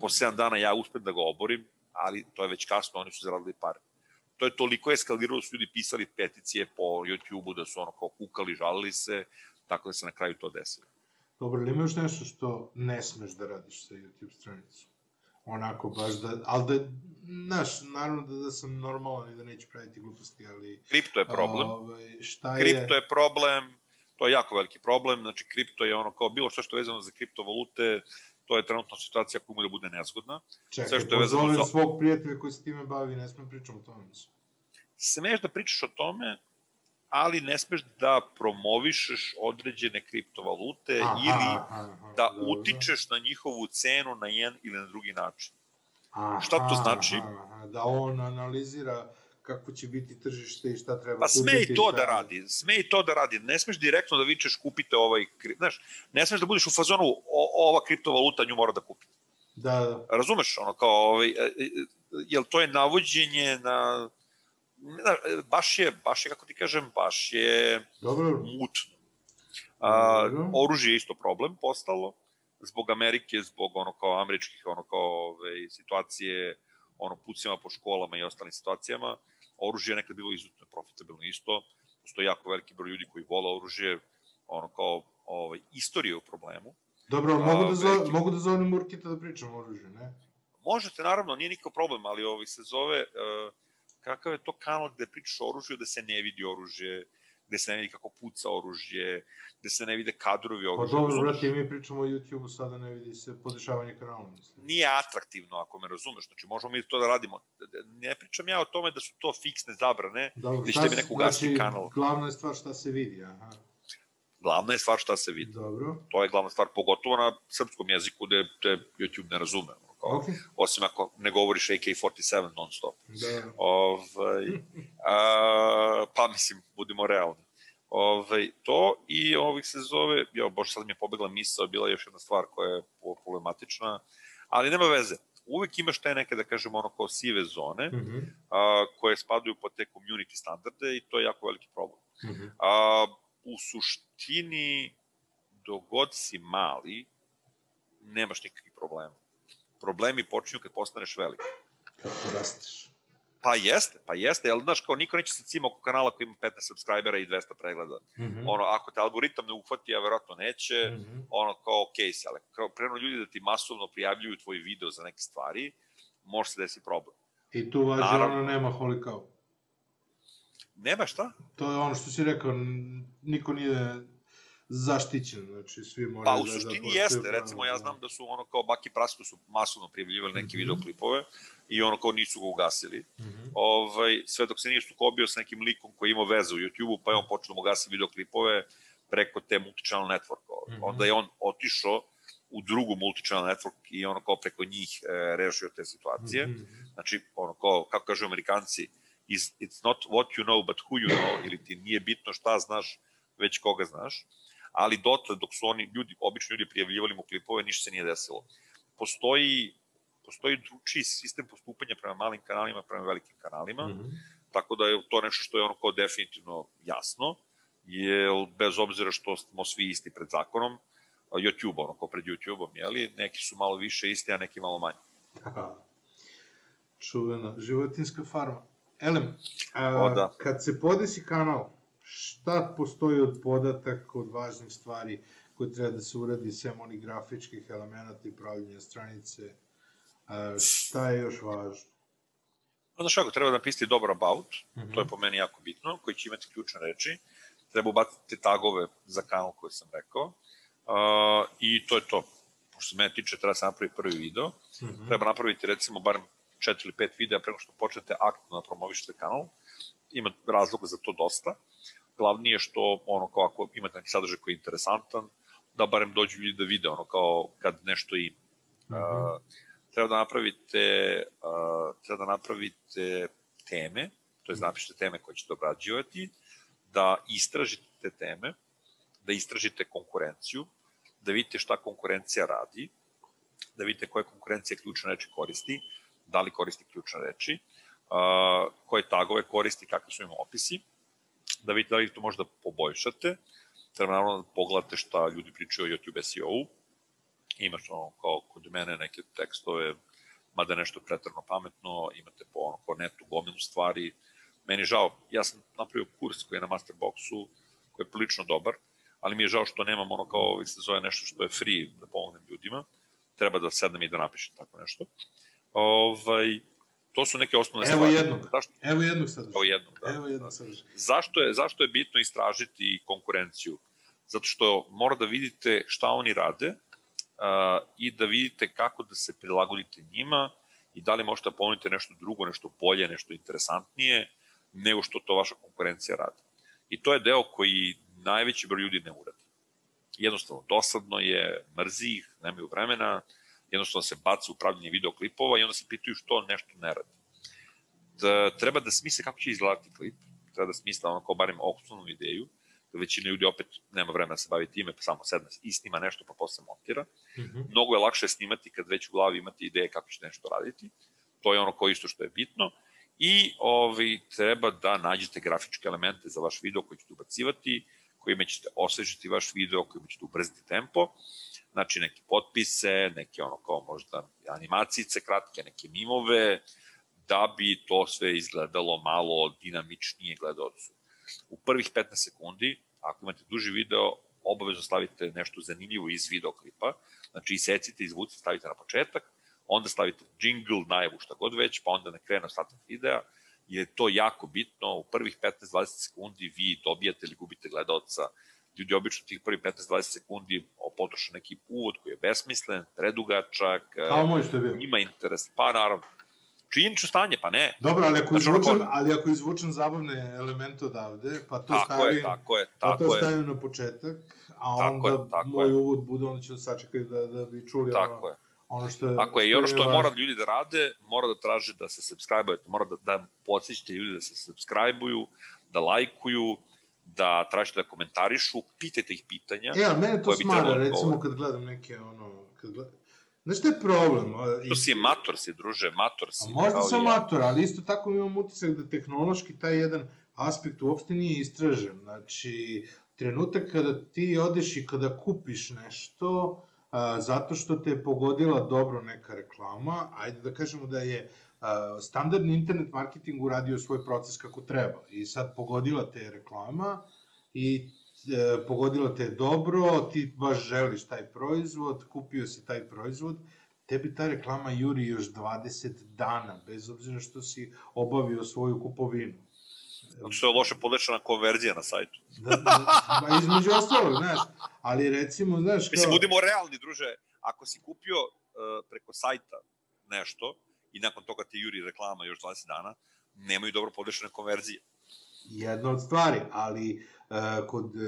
po 7 dana ja uspem da ga oborim, ali to je već kasno, oni su zaradili pare. To je toliko eskaliralo, da su ljudi pisali peticije po YouTube-u da su ono kao kukali, žalili se, tako da se na kraju to desilo. Dobro, ili ima još nešto što ne smeš da radiš sa YouTube stranicom? Onako baš da, ali da, znaš, naravno da, da sam normalan i da neću praviti gluposti, ali... Kripto je problem. Ovaj, šta je... Kripto je problem, to je jako veliki problem, znači kripto je ono kao bilo što što je vezano za kriptovalute, to je trenutno situacija koja može da bude nezgodna. Čekaj, sve što je vezano za- svog prijatelja koji se time bavi, ne smem pričam o tome. Smeš da pričaš o tome, ali ne smeš da promovišeš određene kriptovalute Aha, ili aha, da dobro. utičeš na njihovu cenu na jedan ili na drugi način. Aha, šta to znači? Aha, da on analizira kako će biti tržište i šta treba Pa sme kupiti i to da radi, sme i to da radi. Ne smeš direktno da vičeš kupite ovaj, znaš, ne smeš da budeš u fazonu o, ova kriptovaluta nju mora da kupi. Da, da. Razumeš, ono kao, ovaj, e, e, jel to je navođenje na, znam, e, baš je, baš je, kako ti kažem, baš je Dobro, mutno. A, Dobro. oružje je isto problem postalo, zbog Amerike, zbog ono kao američkih ono kao ove, situacije, ono pucima po školama i ostalim situacijama. Oružje je nekad bilo izuzetno profitabilno isto. Postoji jako veliki broj ljudi koji vole oružje, ono kao ovaj, istorija u problemu. dobro, A, mogu da, zo, veliki- mogu da zovem Murkita da pričam o oružju, ne? Možete, naravno, nije nikakav problem, ali ovaj se zove, uh, kakav je to kanal gde pričaš o oružju, da se ne vidi oružje, gde se ne vidi kako puca oružje, gde se ne vide kadrovi Pa oružja. dobro, razumeš? brate, mi pričamo o YouTube-u, sada ne vidi se podešavanje kanala, mislim. Nije atraktivno, ako me razumeš. Znači, možemo mi to da radimo. Ne pričam ja o tome da su to fiksne zabrane, Dobro, Gde će šta tebi se- neko ugasiti znači, kanal. Glavna je stvar šta se vidi, aha. glavna je stvar šta se vidi. Dobro, To je glavna stvar, pogotovo na srpskom jeziku gde te YouTube ne razume. ono, Okej, Osim ako ne govoriš AK-47 non stop. da. Ovaj, a, pa mislim, budimo realni. Ovaj, to i ovih se zove, jo, bože, sad mi je pobegla misla, bila je još jedna stvar koja je problematična, ali nema veze. Uvek imaš te neke, da kažemo, ono kao sive zone, Mhm, a, koje spadaju pod te community standarde i to je jako veliki problem. mhm. A, u suštini, dogod si mali, nemaš nikakvih problema. Problemi počinju kad postaneš velik. Kako rasteš. Pa jeste, pa jeste, jel znaš kao niko neće se cima oko kanala koji ima 15 subscribera i 200 pregleda. Mhm, Ono, ako te algoritam ne uhvati, a verovatno neće, mhm. ono kao okej si, ali kao preno ljudi da ti masovno prijavljuju tvoj video za neke stvari, može se desi problem. I tu vađe Naravno. ono nema holy cow. Nema šta? To je ono što si rekao, niko nije zaštićen, znači svi moraju Pa da... u da suštini poštuju jeste, recimo ja da. znam da su ono kao Baki Prasto su masovno prijavljivali neke Mhm. videoklipove i ono kao nisu ga ugasili. Mhm. ovaj, sve dok se nije sukobio sa nekim likom koji ima veze u YouTube-u, pa je on počeo da mu gasi videoklipove preko te multichannel network. Mhm. Onda je on otišao u drugu multichannel network i ono kao preko njih e, rešio te situacije. Mhm. Znači, ono kao, kako kažu amerikanci, is, it's not what you know, but who you know, ili ti nije bitno šta znaš, već koga znaš. Ali dotle, dok su oni, ljudi, obični ljudi prijavljivali mu klipove, ništa se nije desilo. Postoji, postoji dručiji sistem postupanja prema malim kanalima, prema velikim kanalima, Mhm. tako da je to nešto što je ono kao definitivno jasno, jer bez obzira što smo svi isti pred zakonom, YouTube, ono kao pred YouTube-om, jeli, neki su malo više isti, a neki malo manje. Aha. Čuvena životinska farma. Elem, a, O, da. kad se podesi kanal, šta postoji od podataka, od važnih stvari koje treba da se uradi, sem onih grafičkih elemenata i pravljenja stranice, a, šta je još važno? Onda što ako treba napisati dobar about, Mhm. to je po meni jako bitno, koji će imati ključne reči, treba ubaciti tagove za kanal koji sam rekao, uh, i to je to. Pošto se mene tiče, treba se napraviti prvi video, Mhm. treba napraviti recimo barem 4 ili 5 videa preko što počnete aktivno da promovišete kanal. Ima razloga za to dosta. Glavni je što, ono, kao ako imate neki sadržaj koji je interesantan, da barem dođu ljudi da vide, ono, kao kad nešto ima. Mhm. Uh, treba da napravite, uh, treba da napravite teme, to je napišete teme koje ćete obrađivati, da istražite te teme, da istražite konkurenciju, da vidite šta konkurencija radi, da vidite koje konkurencija ključne reči koristi, da li koristi ključne reči, uh, koje tagove koristi, kakvi su im opisi, da vidite da li to možda poboljšate, treba naravno da pogledate šta ljudi pričaju o YouTube SEO-u, imaš ono kao kod mene neke tekstove, mada nešto pretrano pametno, imate po ono netu gomilu stvari. Meni je žao, ja sam napravio kurs koji je na Masterboxu, koji je prilično dobar, ali mi je žao što nemam ono kao ovih se zove nešto što je free da pomognem ljudima. Treba da sednem i da napišem tako nešto. Ovaj, to su neke osnovne Evo stvari. jednog. Zašto? Evo jednog sadržaja. Evo jednog, da. Evo jednog sadržaja. Zašto je, zašto je bitno istražiti konkurenciju? Zato što mora da vidite šta oni rade uh, i da vidite kako da se prilagodite njima i da li možete da ponudite nešto drugo, nešto bolje, nešto interesantnije nego što to vaša konkurencija radi. I to je deo koji najveći broj ljudi ne uradi. Jednostavno, dosadno je, mrzi ih, nemaju vremena, jednostavno se baca u pravljenje videoklipova i onda se pitaju što nešto ne radi. Da, treba da smisle kako će izgledati klip, treba da smisle ono kao barem osnovnu ideju, da većina ljudi opet nema vremena da se bavi time, pa samo sedne i snima nešto pa posle montira. Mhm. Mnogo je lakše snimati kad već u glavi imate ideje kako ćete nešto raditi. To je ono ko isto što je bitno. I ovaj, treba da nađete grafičke elemente za vaš video koji ćete ubacivati, kojima ćete osvežiti vaš video, kojima ćete ubrziti tempo. Znači neke potpise, neke ono kao možda animacice kratke, neke mimove, da bi to sve izgledalo malo dinamičnije gledalcu. U prvih 15 sekundi, ako imate duži video, obavezno stavite nešto zanimljivo iz videoklipa, znači isecite, izvucite, stavite na početak, onda stavite jingle, najavu, šta god već, pa onda ne krene ostatak videa je to jako bitno, u prvih 15-20 sekundi vi dobijate ili gubite gledalca, ljudi obično tih prvih 15-20 sekundi potroše neki uvod koji je besmislen, predugačak, Kao moj što je bio. njima interes, pa naravno, činjenično stanje, pa ne. Dobro, ali ako, Znači, izvučem, ali ako izvučem zabavne elemente odavde, pa to Tako stavim, je, tako je, pa to tako je. stavim na početak, a Tako onda je, tako moj je. uvod bude, onda ću sačekati da, da bi čuli Tako ono, je. ono što je... Tako je, i ono što je mora ljudi da rade, mora da traže da se subscribe-ujete, mora da, da podsjećate ljudi da se subscribe-uju, da lajkuju, da tražite da komentarišu, pitajte ih pitanja. E, ali mene to smara, da recimo kad gledam neke, ono, kad gledam... Znaš šta je problem? A, To si mator si, druže, mator si. A možda sam ja. mator, ali isto tako imam utisak da tehnološki taj jedan aspekt uopšte nije istražen. Znači, trenutak kada ti odeš i kada kupiš nešto, a, zato što te je pogodila dobro neka reklama, ajde da kažemo da je a, standardni internet marketing uradio svoj proces kako treba i sad pogodila te reklama i e, pogodila te je dobro, ti baš želiš taj proizvod, kupio si taj proizvod, tebi ta reklama juri još 20 dana, bez obzira što si obavio svoju kupovinu. Zato što je loše podešana konverzija na sajtu. Da, da, ba, između ostalog, znaš, ali recimo, znaš, kao... Mislim, budimo realni, druže, ako si kupio uh, preko sajta nešto i nakon toga ti juri reklama još 20 dana, nemaju dobro podešane konverzije. jedna od stvari, ali uh, kod, uh,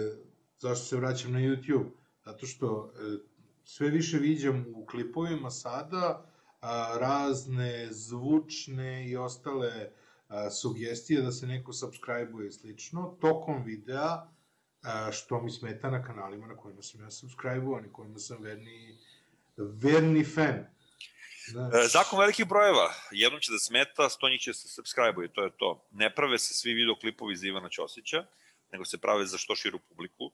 zašto se vraćam na YouTube? Zato što uh, sve više viđam u klipovima sada uh, razne zvučne i ostale uh, sugestije da se neko subscribe-uje slično, tokom videa, uh, što mi smeta na kanalima na kojima sam ja subscribe-uvan i kojima sam verni, verni fan. Znaš, E, zakon velikih brojeva, jednom će da smeta, sto njih će se subscribe i to je to. Ne prave se svi videoklipovi za Ivana Ćosića, nego se prave za što širu publiku.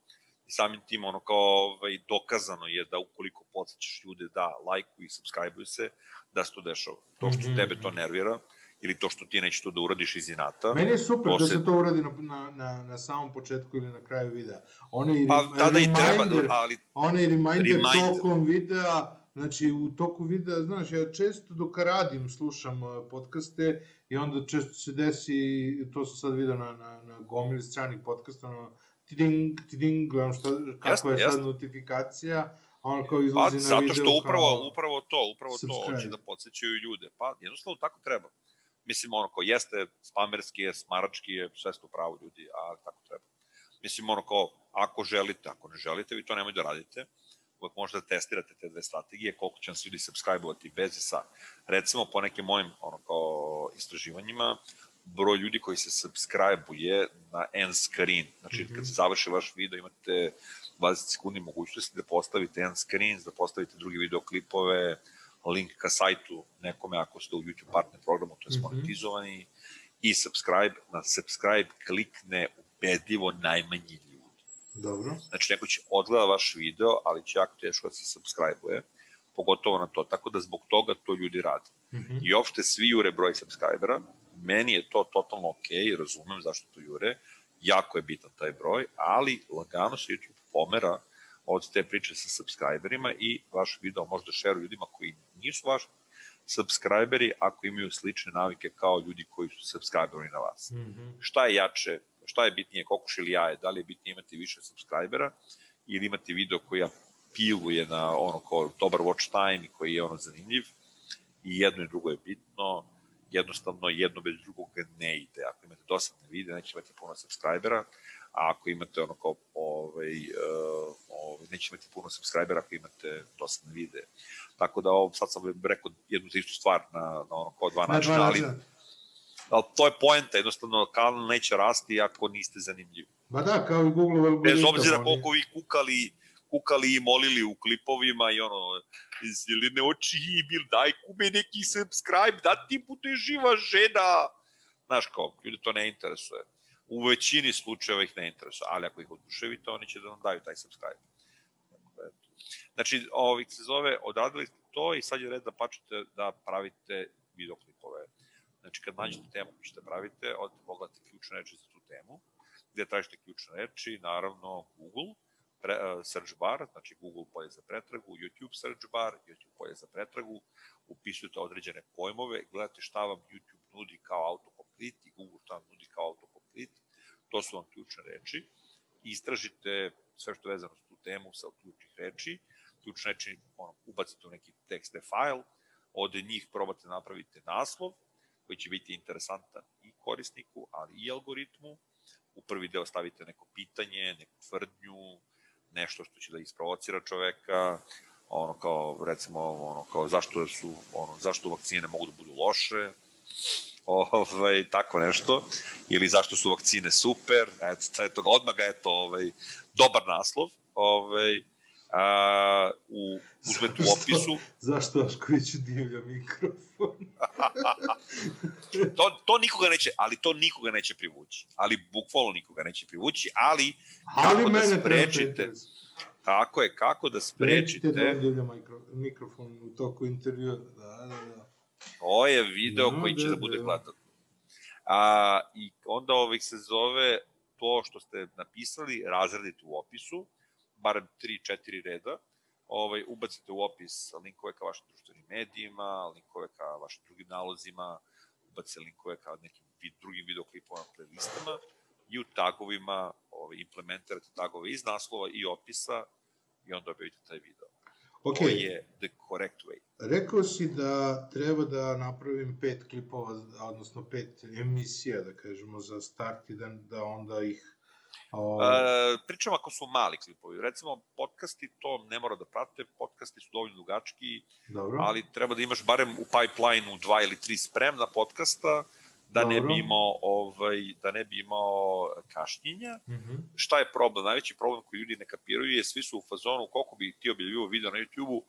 I samim tim ono kao ovaj, dokazano je da ukoliko podsjećaš ljude da lajkuju i subscribe se, da se to dešava. To što Mhm, tebe to nervira, ili to što ti neće to da uradiš iz inata. Meni je super To da se- to uradi na, na, na, na samom početku ili na kraju videa. Onaj Pa tada i treba, ali onaj reminder, Reminder. tokom videa, znači u toku videa, znaš, ja često dok radim slušam uh, podcaste i onda često se desi, to sam sad video na, na, na gomili stranih podcasta, ono, tiding, tiding, gledam šta, kako Jasno, je sad jasno. notifikacija, a ono kao Pa, izlazi na zato video što upravo, kao... upravo to, upravo to subscribe. hoće da podsjećaju ljude. Pa, jednostavno tako treba. Mislim, ono, kao, jeste spamerski je, smarački je, sve ste u pravu ljudi, a tako treba. Mislim, ono, kao, ako želite, ako ne želite, vi to nemoj da radite. Uvek možete da testirate te dve strategije, koliko će vam se ljudi subscribe-ovati bez i sa. Recimo, po nekim mojim, ono, kao, istraživanjima, broj ljudi koji se subscribe-uje na end screen. Znači, Mhm. kad se završi vaš video, imate 20 sekundi mogućnosti da postavite end screens, da postavite druge videoklipove, link ka sajtu nekome ako ste u YouTube partner programu, to je Mhm. monetizovani, i subscribe, na subscribe klikne ubedljivo najmanji ljudi. Dobro. Znači, neko će odgleda vaš video, ali će jako teško da se subscribe-uje, pogotovo na to. Tako da zbog toga to ljudi rade. Mhm. I uopšte svi jure broj subscribera, meni je to totalno ok, razumem zašto to jure, jako je bitan taj broj, ali lagano se YouTube pomera od te priče sa subscriberima i vaš video može da šeru ljudima koji nisu vaši subscriberi ako imaju slične navike kao ljudi koji su subscriberi na vas Mhm. šta je jače, šta je bitnije, kokoš ili jaje, da li je bitnije imati više subscribera ili imati video koji apiluje na ono kao dobar watch time i koji je ono zanimljiv i jedno i drugo je bitno, jednostavno jedno bez drugog ne ide. Ako imate dosadne videe, neće imati puno subscribera, a ako imate ono kao, ovaj, uh, ovaj, neće imati puno subscribera ako imate dosadne videe. Tako da ovo, sad sam rekao jednu istu stvar na, na ono kao dva Na načina, ali. Ali to je poenta, jednostavno kanal neće rasti ako niste zanimljivi. Ba da, kao i Google algoritam. Bez obzira koliko vi kukali, kukali i molili u klipovima i ono, zelene oči i bil, daj kume neki subscribe, da ti bude živa žena. Znaš kao, ljudi to ne interesuje. U većini slučajeva ih ne interesuje, ali ako ih oduševite, oni će da vam daju taj subscribe. Znači, ovih se zove, odradili ste to i sad je red da počnete da pravite videoklipove. Znači, kad nađete temu koju ćete pravite, odete pogledate ključne reči za tu temu, gde tražite ključne reči, naravno Google, pre, uh, search bar, znači Google polje za pretragu, YouTube search bar, YouTube polje za pretragu, upisujete određene pojmove, gledate šta vam YouTube nudi kao autocomplete i Google šta nudi kao autocomplete. To su vam ključne reči. Istražite sve što je vezano s tu temu sa ključnih reči. Ključne reči ono, ubacite u neki tekst file, od njih probate da napravite naslov, koji će biti interesantan i korisniku, ali i algoritmu. U prvi deo stavite neko pitanje, neku tvrdnju, nešto što će da isprovocira čoveka, ono kao recimo ono kao zašto su ono zašto vakcine mogu da budu loše ovaj tako nešto ili zašto su vakcine super eto eto odmah ga eto ovaj dobar naslov ovaj a, u, uzmete u opisu. Zašto Ašković divlja mikrofon? to, to nikoga neće, ali to nikoga neće privući. Ali bukvalno nikoga neće privući, ali, ali kako da sprečite, tako je, kako da sprečite... Sprečite da divlja mikrofon u toku intervjua, da, da, da. Ovo je video no, koji će da, da bude da. A, I onda ovih se zove to što ste napisali, razredite u opisu, barem 3-4 reda, ovaj, ubacite u opis linkove ka vašim društvenim medijima, linkove ka vašim drugim nalozima, ubacite linkove ka nekim vid, drugim videoklipovima, playlistama i u tagovima ovaj, implementirate tagove iz naslova i opisa i onda objavite taj video. Okay. To je the correct way. Rekao si da treba da napravim pet klipova, odnosno pet emisija, da kažemo, za start i da, da onda ih O... E, pričam ako su mali klipovi. Recimo, podcasti to ne mora da prate, podcasti su dovoljno dugački, Dobro. ali treba da imaš barem u pipeline-u dva ili tri spremna podcasta, da Dobro. ne bi imao ovaj da ne bi imao kašnjenja. Mm -hmm. Šta je problem? Najveći problem koji ljudi ne kapiraju je svi su u fazonu koliko bi ti objavljivao video na YouTubeu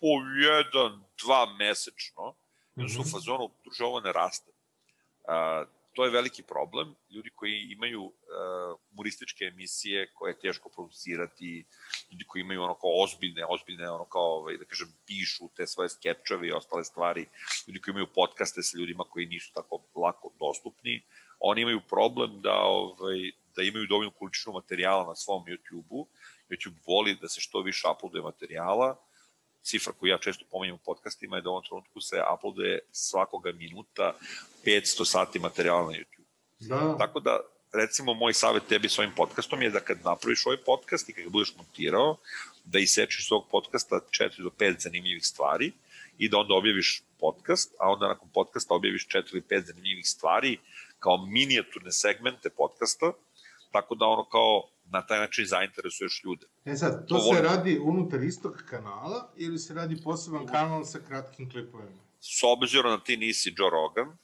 po jedan, dva mesečno. Mm -hmm. su u mhm. fazonu, druže, ovo ne raste. To je veliki problem. Ljudi koji imaju uh, humorističke emisije koje je teško producirati, ljudi koji imaju ono kao ozbiljne, ozbiljne ono kao, ovaj, da kažem, pišu te svoje skečeve i ostale stvari, ljudi koji imaju podcaste sa ljudima koji nisu tako lako dostupni, oni imaju problem da, ovaj, da imaju dovoljnu količinu materijala na svom YouTube-u. YouTube voli da se što više uploaduje materijala, cifra koju ja često pominjem u podcastima je da u ovom trenutku se uploaduje svakoga minuta 500 sati materijala na YouTube. Da. Tako da, recimo, moj savjet tebi s ovim podcastom je da kad napraviš ovaj podcast i kad ga budeš montirao, da isečiš svog podcasta 4 do 5 zanimljivih stvari i da onda objaviš podcast, a onda nakon podcasta objaviš 4 ili 5 zanimljivih stvari kao minijaturne segmente podcasta, tako da ono kao na taj način zainteresuješ ljude. E sad, to, to se radi unutar istog kanala ili se radi poseban kanal sa kratkim klipovima? S obzirom da ti nisi Joe Rogan,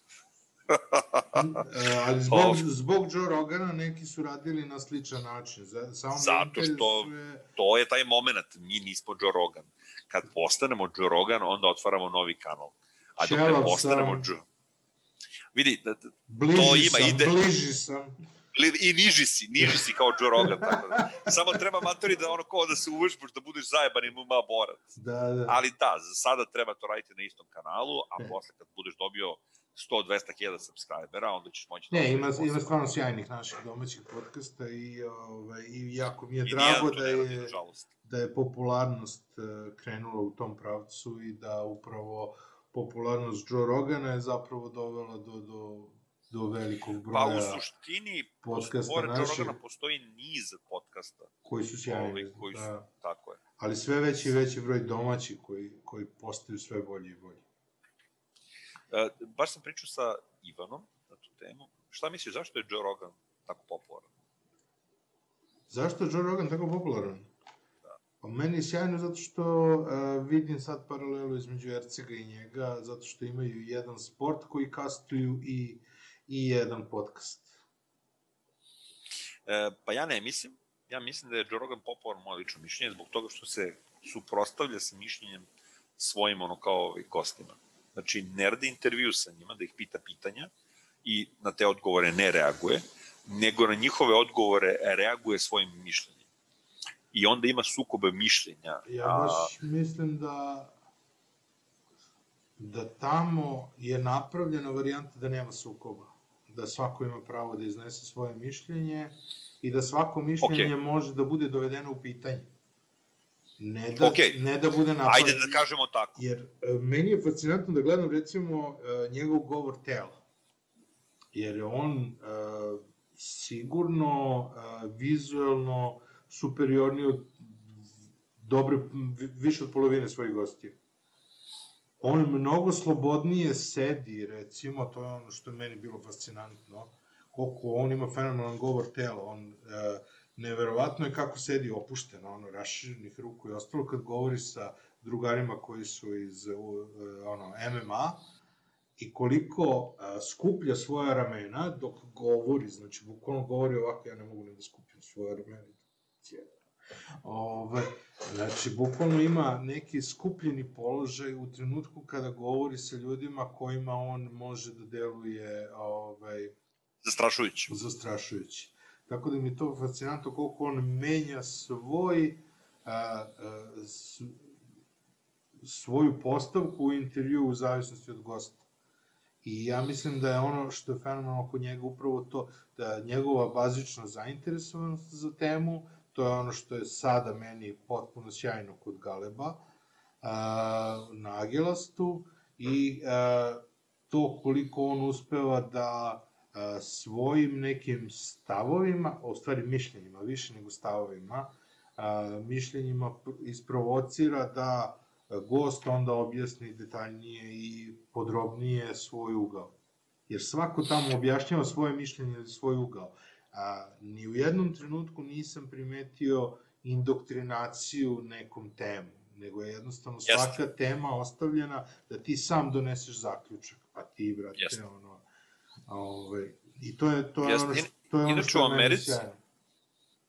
e, ali zbog, zbog Joe Rogana neki su radili na sličan način. Samo Zato što je... to je taj moment, mi nismo Joe Rogan. Kad postanemo Joe Rogan, onda otvaramo novi kanal. A dok ne postanemo Joe... Vidi, da, da, bliži to ima sam, ide... Bliži sam i niži si, niži si kao Joe Rogan, tako da. Samo treba matori da ono kao da se uvežbaš, da budeš zajeban i MMA borac. Da, da. Ali da, za sada treba to raditi na istom kanalu, a e. posle kad budeš dobio 100-200 hiljada subscribera, onda ćeš moći... Ne, ima, ima stvarno sjajnih naših domaćih podcasta i, ovaj, i jako mi je I drago da je, da je popularnost e, krenula u tom pravcu i da upravo popularnost Joe Rogana je zapravo dovela do, do do velikog broja Pa u suštini, pored našeg, Rogana postoji niz podcasta. Koji su sjajni. Ovaj, koji su, da. tako je. Ali sve veći i veći broj domaći koji, koji postaju sve bolji i bolji. E, baš sam pričao sa Ivanom na tu temu. Šta misliš, zašto je Joe Rogan tako popularan? Zašto je Joe Rogan tako popularan? Da. Pa meni je sjajno zato što uh, vidim sad paralelu između Ercega i njega, zato što imaju jedan sport koji kastuju i i jedan podcast? E, pa ja ne mislim. Ja mislim da je Joe Rogan popularan moje lično mišljenje zbog toga što se suprostavlja sa mišljenjem svojim ono kao gostima. Znači, ne radi intervju sa njima, da ih pita pitanja i na te odgovore ne reaguje, nego na njihove odgovore reaguje svojim mišljenjem. I onda ima sukobe mišljenja. Ja baš mislim da da tamo je napravljena varijanta da nema sukoba da svako ima pravo da iznese svoje mišljenje i da svako mišljenje okay. može da bude dovedeno u pitanje. Ne da, okay. ne da bude napad. Ajde da kažemo tako. Jer e, meni je fascinantno da gledam recimo e, njegov govor tela. jer je on uh, sigurno uh, vizualno superiorniji od dobre, više od polovine svojih gostija. On mnogo slobodnije sedi, recimo, to je ono što je meni bilo fascinantno, koliko on ima fenomenalan govor tela, on uh, neverovatno je kako sedi opušteno, ono, raširenih ruku i ostalo. Kad govori sa drugarima koji su iz uh, ono, MMA, i koliko uh, skuplja svoja ramena dok govori, znači bukvalno govori ovako, ja ne mogu ni da skupim svoje ramena. Ove, znači, bukvalno ima neki skupljeni položaj u trenutku kada govori sa ljudima kojima on može da deluje ovaj, zastrašujući. zastrašujući. Tako da mi je to fascinantno koliko on menja svoj a, a, s, svoju postavku u intervju u zavisnosti od gosta. I ja mislim da je ono što je fenomenalno oko njega upravo to, da njegova bazična zainteresovanost za temu, to je ono što je sada meni potpuno sjajno kod Galeba, na Agilastu, i to koliko on uspeva da svojim nekim stavovima, u stvari mišljenjima, više nego stavovima, mišljenjima isprovocira da gost onda objasni detaljnije i podrobnije svoj ugao. Jer svako tamo objašnjava svoje mišljenje ili svoj ugao. A, ni u jednom trenutku nisam primetio indoktrinaciju nekom temu, nego je jednostavno svaka Jeste. tema ostavljena da ti sam doneseš zaključak, pa ti, brate, Jeste. ono, Ove, I to je, to je Jeste. ono što, to je ono što je Americi,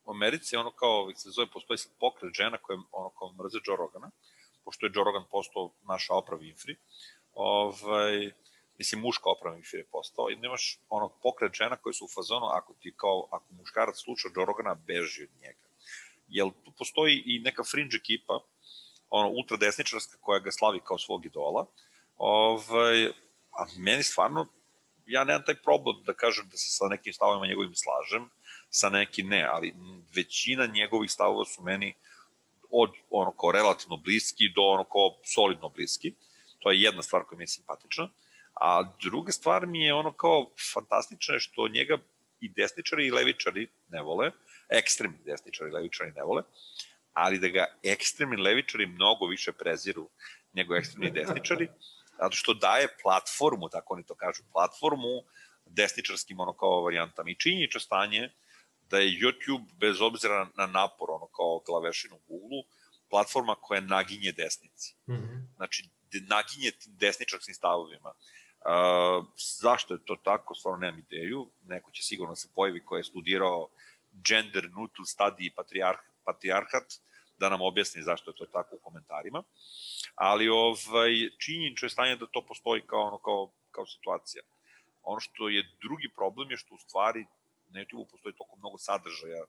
U Americi ono kao, se zove, postoji pokret žena koje ono kao mrze Joe Rogana, pošto je Joe Rogan postao naša Oprah Winfrey, ovaj, mislim, muška Oprah Winfrey je postao, i nemaš ono pokret žena koje su u fazonu, ako ti kao, ako muškarac sluča Joe Rogana, beži od njega. Jel tu postoji i neka fringe ekipa, ono, ultradesničarska koja ga slavi kao svog idola, ovaj, a meni stvarno ja nemam taj problem da kažem da se sa nekim stavovima njegovim slažem, sa nekim ne, ali većina njegovih stavova su meni od ono kao relativno bliski do ono kao solidno bliski. To je jedna stvar koja mi je simpatična. A druga stvar mi je ono kao fantastična je što njega i desničari i levičari ne vole, ekstremni desničari i levičari ne vole, ali da ga ekstremni levičari mnogo više preziru nego ekstremni desničari, zato što daje platformu, tako oni to kažu, platformu desničarskim ono kao varijantama. I činjenično stanje da je YouTube, bez obzira na napor, ono kao glavešinu u platforma koja naginje desnici. Mm -hmm. Znači, naginje desničarskim stavovima. Zašto je to tako, stvarno nemam ideju. Neko će sigurno da se pojavi ko je studirao gender study i patriarh, patriarhat, da nam objasni zašto je to tako u komentarima. Ali ovaj, činjenično je stanje da to postoji kao, ono, kao, kao situacija. Ono što je drugi problem je što u stvari na YouTube postoji toliko mnogo sadržaja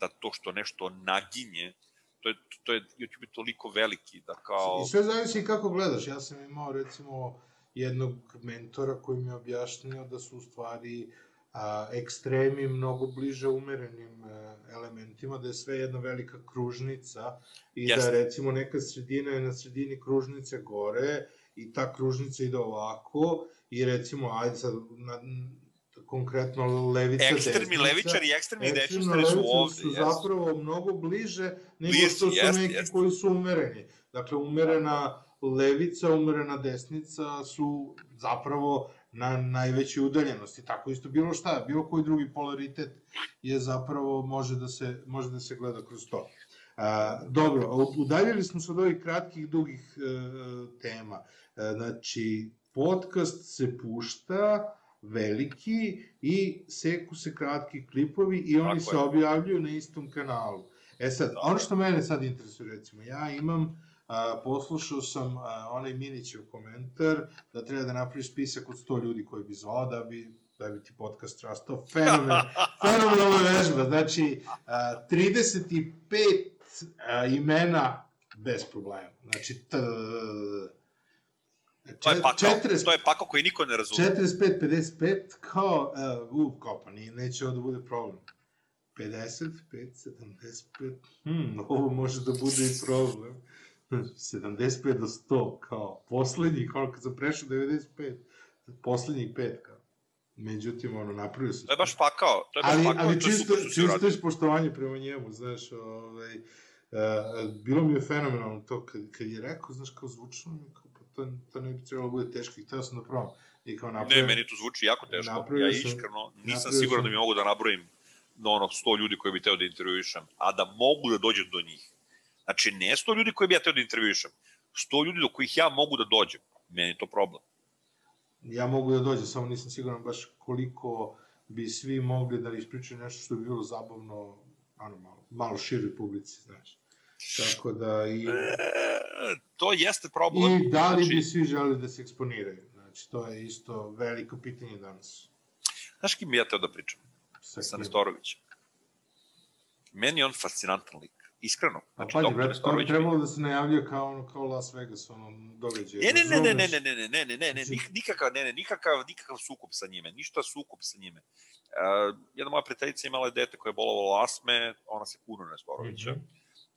da to što nešto naginje, to je, to je YouTube je toliko veliki da kao... I sve zavisi kako gledaš. Ja sam imao recimo jednog mentora koji mi je objašnjio da su u stvari a, ekstremi mnogo bliže umerenim a, e, elementima, da je sve jedna velika kružnica i Jasne. da recimo neka sredina je na sredini kružnice gore i ta kružnica ide ovako i recimo, ajde sad, na, konkretno levica, ekstremni desnica. levičari i ekstremni desničari su ovde. su yes. zapravo mnogo bliže nego što su yes, neki yes. koji su umereni. Dakle, umerena levica, umerena desnica su zapravo na najvećoj udaljenosti. Tako isto bilo šta, bilo koji drugi polaritet je zapravo može da se, može da se gleda kroz to. A, dobro, udaljili smo se od ovih kratkih, dugih e, tema. E, znači, podcast se pušta, veliki i seku se kratki klipovi i oni Tako se je. objavljuju na istom kanalu. E sad, ono što mene sad interesuje, recimo, ja imam, a, poslušao sam a, onaj Minićev komentar da treba da napraviš spisak od 100 ljudi koji bi zvao da bi da bi ti podcast rastao. Fenomen, fenomenalna vežba. Znači, a, 35 a, imena bez problema. Znači, t, To je pakao, 40, to je pakao koji niko ne razume. 45, 55, kao, uh, u, kao, pa nije, neće ovo da bude problem. 55, 75, hm, ovo može da bude i problem. 75 do 100, kao, poslednji, kao kad sam prešao 95, poslednjih 5, kao. Međutim, ono, napravio sam... To je baš pakao, to je baš ali, pakao, ali to je čisto, si čisto uradio. ispoštovanje prema njemu, znaš, ovaj, uh, bilo mi je fenomenalno to kad, kad je rekao, znaš, kao zvučno mi, kao, pa to, to ne bi trebalo bude teško i hteo sam da probam. I kao Ne, napravio, meni to zvuči jako teško. Ja iskreno nisam siguran sam- da mi mogu da nabrojim na ono 100 ljudi koje bi teo da intervjuišem, a da mogu da dođem do njih. Znači, ne 100 ljudi koje bi ja teo da intervjuišem, 100 ljudi do kojih ja mogu da dođem. Meni je to problem. ja mogu da dođem, samo nisam siguran baš koliko bi svi mogli da ispričaju nešto što bi bilo zabavno, ano, malo, malo široj publici, znaš. Tako da i, E, to jeste problem. i da li znači, bi svi želi da se eksponiraju. Znači, to je isto veliko pitanje danas. Znaš kim bi ja teo da pričam? Sa Sa? Nestorovićem. Meni je on fascinantan lik. Iskreno. Pa Znači, pazi, doktor brate, to bi trebalo da se najavljuje kao, ono, kao Las Vegas, ono, događaj. Ne, ne, ne, ne, ne, ne, ne, ne, ne, ne, ne, ne, nik- nikakav, ne, ne, nikakav, nikakav sukob sa njime, ništa sukob sa njime. Uh, jedna moja prijateljica imala je dete koje je bolovalo astme, ona se kuno Nestorovića, Mhm.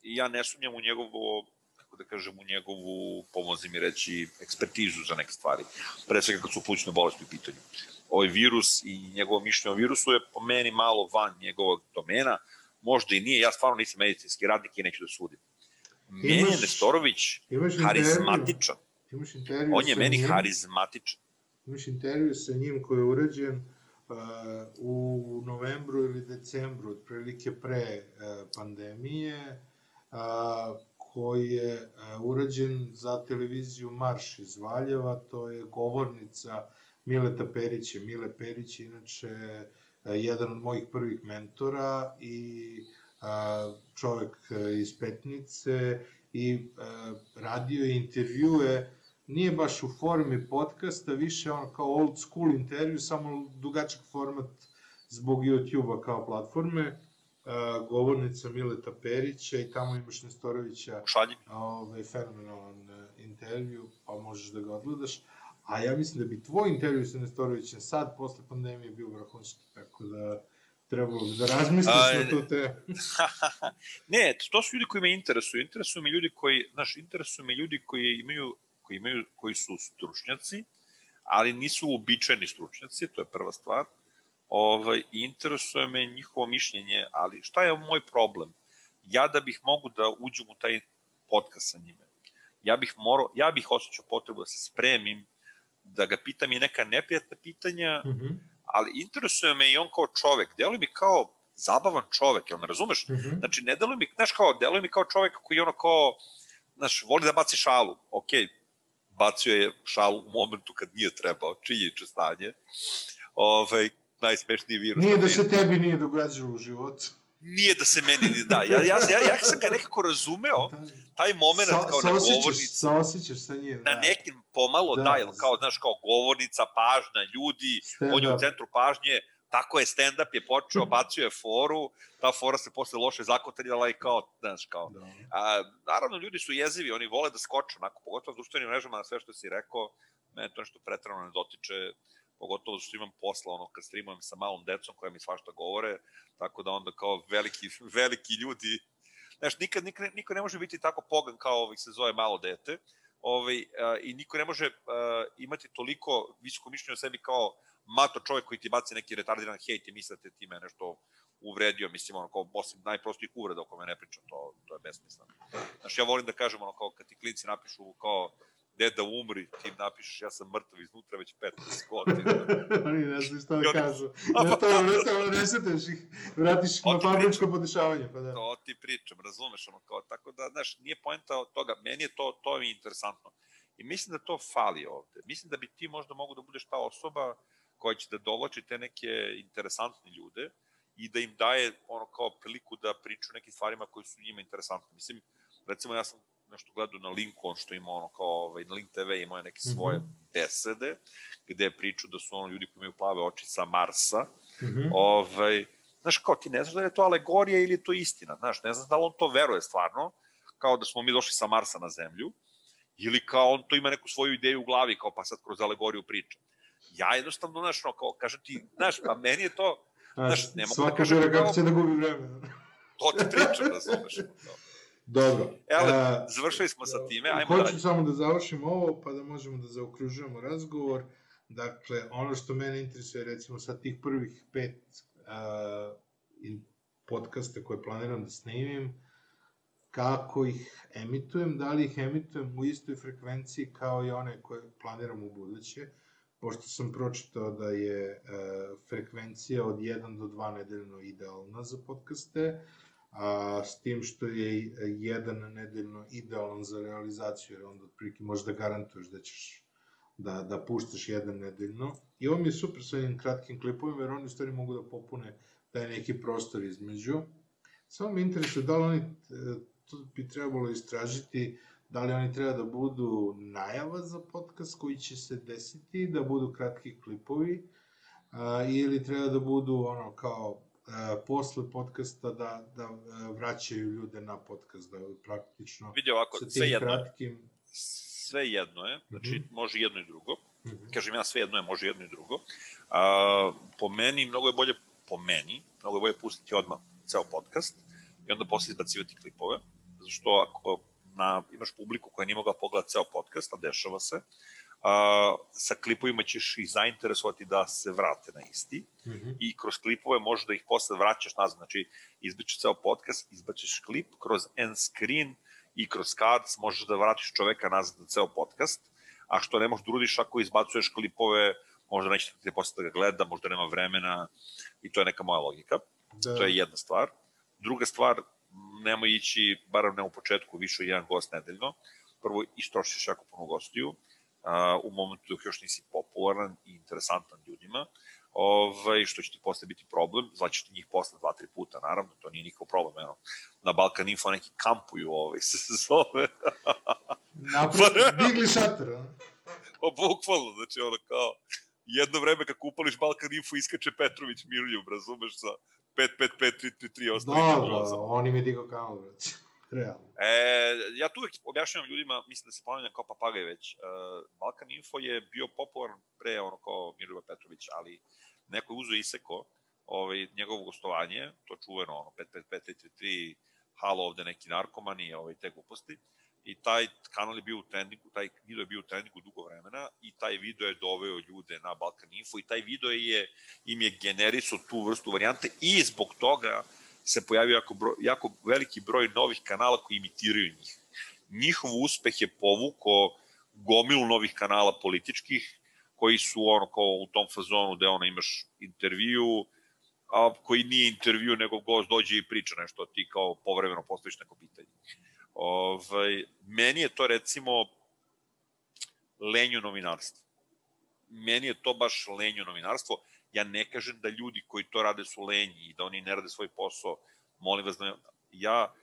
i ja ne sumnjam u njegovo, kako da kažem, u njegovu, pomozi mi reći, ekspertizu za neke stvari, pre svega kad su plućne bolesti u pitanju. Ovaj virus i njegovo mišljenje o virusu je po meni malo van njegovog domena, možda i nije, ja stvarno nisam medicinski radnik i neću da sudim. Meni je Nestorović harizmatičan. imaš intervju On je meni njim, harizmatičan. Imaš intervju sa njim koji je urađen uh, u novembru ili decembru, otprilike pre uh, pandemije, uh, koji je uh, urađen za televiziju Marš iz Valjeva, to je govornica Mileta Perića. Mile Perić je inače uh, jedan od mojih prvih mentora i čovek uh, iz Petnice i uh, radio je intervjue nije baš u formi podcasta, više ono kao old school intervju, samo dugačak format zbog YouTube-a kao platforme. Govornica Mileta Perića i tamo imaš Nestorovića, Šalji ovaj, fenomenalan intervju, pa možeš da ga odgledaš. A ja mislim da bi tvoj intervju sa Nestorovićem sad, posle pandemije, bio vrhunski, tako da trebalo da razmisliš A, na to te... ne, to su ljudi koji me interesuju. Interesuju me ljudi koji, znaš, interesuju me ljudi koji imaju, koji imaju, koji su stručnjaci, ali nisu uobičajeni stručnjaci, to je prva stvar. Ovaj, interesuje me njihovo mišljenje, ali šta je moj problem? Ja da bih mogu da uđem u taj podcast sa njime, ja bih morao, ja bih osjećao potrebu da se spremim, da ga pitam i neka neprijatna pitanja, Mhm, ali interesuje me i on kao čovek, deluje mi kao zabavan čovek, jel me razumeš? mhm. Znači, ne deluje mi, znaš kao, deluje mi kao čovek koji ono kao, znaš, voli da baci šalu, okej, bacio je šalu u momentu kad nije trebao, činjenično stanje, ovaj, najsmešniji virus. Nije da se tebi nije događalo u životu. Nije da se meni, ni- da, ja, ja, ja, ja sam ga nekako razumeo, taj moment Sa- kao na govornici, Saosjećaš sa njim, na da. nekim pomalo Da. da, jel, kao, znaš, kao govornica, pažnja, ljudi, on je u centru pažnje, tako je stand-up je počeo, bacio je foru, ta fora se posle loše zakotrljala i kao, znaš, kao, Da. A, naravno, ljudi su jezivi, oni vole da skoče, onako, pogotovo na društvenim mrežama, na sve što si rekao, mene to nešto pretrano ne dotiče, pogotovo što imam posla, ono, kad streamujem sa malom decom koja mi svašta govore, tako da onda kao veliki, veliki ljudi, znaš, nikad, nikad, niko ne može biti tako pogan kao ovih se zove malo dete, ovaj, a, i niko ne može a, imati toliko visoko mišljenje o sebi kao mato čovjek koji ti baci neki retardiran hejt i misle da ti me nešto uvredio, mislim, ono, kao, osim najprostijih uvreda o kome ne pričam, to, to je besmisleno. Znaš, ja volim da kažem, ono, kao, kad ti klinci napišu, kao, deda umri, ti napišeš, ja sam mrtav iznutra već 15 godina. Oni ne znaju šta da kažu. To je, ne, to ne seteš ih, vratiš ih na fabričko podešavanje, pa da. to ti pričam, razumeš, ono, kao, tako da, znaš, nije poenta od toga, meni je to, to je interesantno. I mislim da to fali ovde. Mislim da bi ti možda mogu da budeš ta osoba koja će da dovlači te neke interesantne ljude i da im daje ono kao priliku da pričaju o nekim stvarima koji su njima interesantne. Mislim, recimo ja sam nešto gledao na Linku, on što ima ono kao, ovaj, na Link TV imao je neke svoje Mhm. besede, gde je pričao da su ono ljudi koji imaju plave oči sa Marsa, Mhm. ovaj, znaš, kao ti ne znaš da je to alegorija ili je to istina, znaš, ne znaš da li on to veruje stvarno, kao da smo mi došli sa Marsa na Zemlju, ili kao on to ima neku svoju ideju u glavi, kao pa sad kroz alegoriju priča. Ja jednostavno, znaš, no, kao, kažem ti, znaš, pa meni je to, znaš, ne mogu da kažem bira kao- kako će da gubi vreme. to ti pričam, razumeš. Kao. Dobro. Evo, a, završili smo sa time, ajmo Hoću dalje. samo da završim ovo, pa da možemo da zaokružujemo razgovor. Dakle, ono što mene interesuje, recimo, sa tih prvih pet uh, podcasta koje planiram da snimim, kako ih emitujem, da li ih emitujem u istoj frekvenciji kao i one koje planiram u buduće, pošto sam pročitao da je e, frekvencija od 1 do 2 nedeljno idealna za podcaste, a s tim što je jedan nedeljno idealan za realizaciju, jer onda otprilike možeš da garantuješ da ćeš da, da puštaš jedan nedeljno. I ovo mi je super sa ovim kratkim klipovima, jer oni u stvari mogu da popune taj neki prostor između. Samo me interesuje da li oni, to bi trebalo istražiti, da li oni treba da budu najava za podcast koji će se desiti, da budu kratki klipovi, a, ili treba da budu ono kao posle podcasta da, da a, vraćaju ljude na podcast, da praktično Vidi ovako, sa tim sve jedno, kratkim... Sve jedno je, znači mm -hmm. može jedno i drugo. Mm -hmm. Kažem ja sve jedno je, može jedno i drugo. A, po meni, mnogo je bolje, po meni, mnogo je bolje pustiti odmah ceo podcast i onda posle izbacivati klipove, zato što ako na, imaš publiku koja nije mogla pogledati ceo podcast, a dešava se, a, sa klipovima ćeš ih zainteresovati da se vrate na isti mm -hmm. i kroz klipove možeš da ih posle vraćaš nazad, znači izbačeš ceo podcast, izbačeš klip kroz end screen i kroz cards možeš da vratiš čoveka nazad na ceo podcast, a što ne možeš da urudiš ako izbacuješ klipove, možda neće te posle da ga gleda, možda nema vremena i to je neka moja logika. Da. To je jedna stvar. Druga stvar, nemoj ići, bar ne u početku, više jedan gost nedeljno. Prvo, istrošiš jako puno gostiju, u momentu dok još nisi popularan i interesantan ljudima, ovaj, što će ti posle biti problem, zvaćeš ti njih posle dva, tri puta, naravno, to nije nikakav problem, eno. Na Balkan Info neki kampuju, ovaj, se zove. Napravo, digli šator, a? O, bukvalno, znači, ono, kao, jedno vreme kako upališ Balkan Info, iskače Petrović Mirljub, razumeš, sa 5-5-5-3-3-3 ostali. Dobro, oni mi digo kao, brać. Realno. E, ja tu uvek objašnjavam ljudima, mislim da se ponavljam kao papagaj već, uh, Balkan Info je bio popularan pre ono kao Mirljuba Petrović, ali neko je uzo iseko ovaj, njegovo gostovanje, to čuveno, ono, 5-5-5-3-3, halo ovde neki narkomani, ovaj, te gluposti. I taj kanal je bio u trendingu, taj video je bio u trendingu dugo vremena i taj video je doveo ljude na Balkan Info i taj video je, im je generisao tu vrstu varijante i zbog toga se pojavio jako, broj, jako veliki broj novih kanala koji imitiraju njih. Njihov uspeh je povuko gomilu novih kanala političkih koji su ono kao u tom fazonu gde ono imaš intervju, a koji nije intervju nego gost dođe i priča nešto, ti kao povremeno postaviš neko pitanje. Ovaj, meni je to recimo lenju novinarstvo. Meni je to baš lenju novinarstvo. Ja ne kažem da ljudi koji to rade su lenji i da oni ne rade svoj posao. Molim vas da ja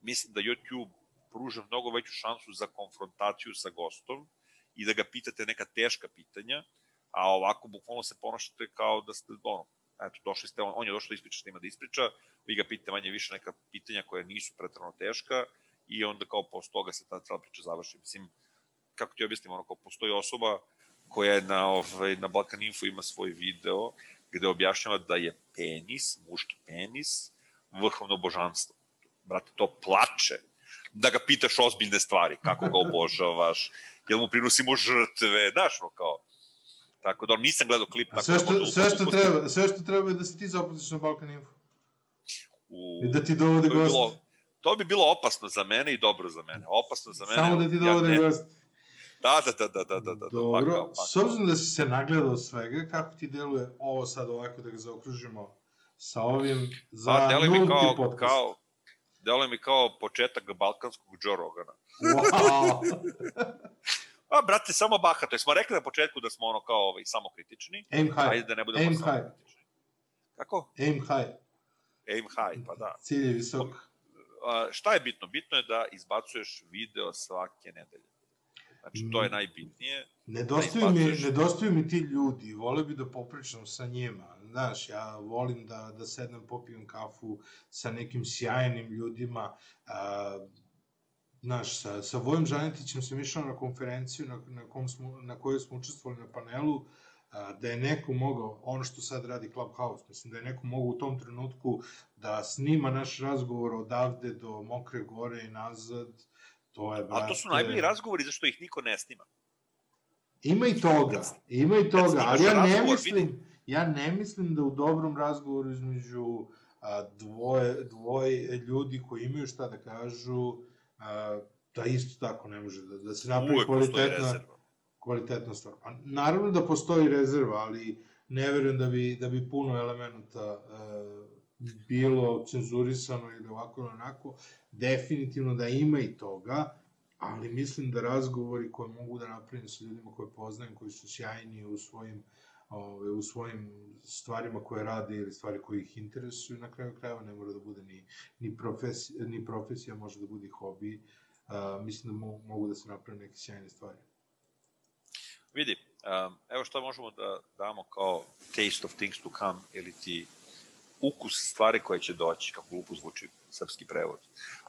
mislim da YouTube pruža mnogo veću šansu za konfrontaciju sa gostom i da ga pitate neka teška pitanja, a ovako bukvalno se ponašate kao da ste, ono, eto, došli ste, on, on je došao da ispriča ima da ispriča, vi ga pitate manje više neka pitanja koja nisu pretrano teška i onda kao posle toga se ta cela priča završi. Mislim, kako ti objasnim, ono kao postoji osoba koja je na, ovaj, na Balkan Info ima svoj video gde objašnjava da je penis, muški penis, vrhovno božanstvo. Brate, to plače. Da ga pitaš ozbiljne stvari, kako ga obožavaš, jel mu prinosimo žrtve, znaš, no kao, Tako da nisam gledao klip. Tako sve, da što, da sve, što treba, sve što treba je da se ti zapustiš na Balkan Info. U... I da ti dovode goste. To bi bilo opasno za mene i dobro za mene. Opasno za mene. Samo da ti dovode ja gost. Da, da, da, da, da, da, da. Dobro, pakao, pakao. s obzirom da si se nagledao svega, kako ti deluje ovo sad ovako da ga zaokružimo sa ovim za pa, nulti mi kao, podcast? Kao, deluje mi kao početak balkanskog Joe Rogana. Wow! A, brate, samo bahato. Smo rekli na početku da smo ono kao ovaj, samo kritični. Aim high. Ajde da ne budemo Aim samo high. kritični. Kako? Aim high. Aim high, pa da. Cilj je visok šta je bitno? Bitno je da izbacuješ video svake nedelje. Znači, to je mm. najbitnije. Nedostaju, mi, nedostaju mi ti ljudi, vole bi da popričam sa njima. Znaš, ja volim da, da sednem, popijem kafu sa nekim sjajnim ljudima. A, znaš, sa, sa Vojom Žanetićem sam išao na konferenciju na, na, kom smo, na kojoj smo učestvovali na panelu, da je neko mogao, ono što sad radi Clubhouse, mislim da je neko mogao u tom trenutku da snima naš razgovor odavde do Mokre gore i nazad, to je, brate... A to su najbolji razgovori zašto ih niko ne snima. Ima i toga, ima i toga, ali ja ne mislim, ja ne mislim da u dobrom razgovoru između a, dvoje, dvoje ljudi koji imaju šta da kažu, a, da isto tako ne može da, da se napravi kvalitetna, kvalitetna stvar. A, naravno da postoji rezerva, ali ne verujem da bi, da bi puno elemenata a, bilo cenzurisano ili ovako ili onako. Definitivno da ima i toga, ali mislim da razgovori koje mogu da napravim sa ljudima koje poznajem, koji su sjajni u svojim ove, u svojim stvarima koje rade ili stvari koje ih interesuju, na kraju krajeva ne mora da bude ni, ni, profesija, ni profesija, može da bude i hobi. Uh, mislim da mo, mogu da se naprave neke sjajne stvari. Vidi, um, evo šta možemo da damo kao taste of things to come, ili ti ukus stvari koje će doći, kako glupo zvuči srpski prevod.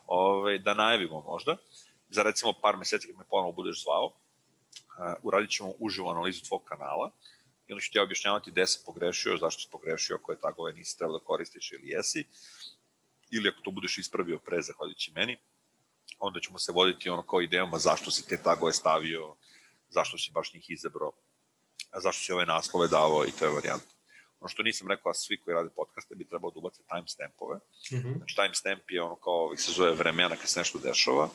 Ove, da najavimo možda, za recimo par meseci kad me ponovo budeš zvao, uh, uradit ćemo uživo analizu tvog kanala, i onda ću ti objašnjavati gde se pogrešio, zašto si pogrešio, koje tagove nisi trebao da koristiš ili jesi, ili ako to budeš ispravio pre zahvaljujući meni, onda ćemo se voditi ono kao idejama zašto si te tagove stavio, zašto si baš njih izabrao, zašto si ove naslove davao i to je varijanta. Ono što nisam rekao, a svi koji rade podcaste bi trebalo da ubace timestampove. Mm -hmm. Znači, timestamp je ono kao, se zove vremena kad se nešto dešava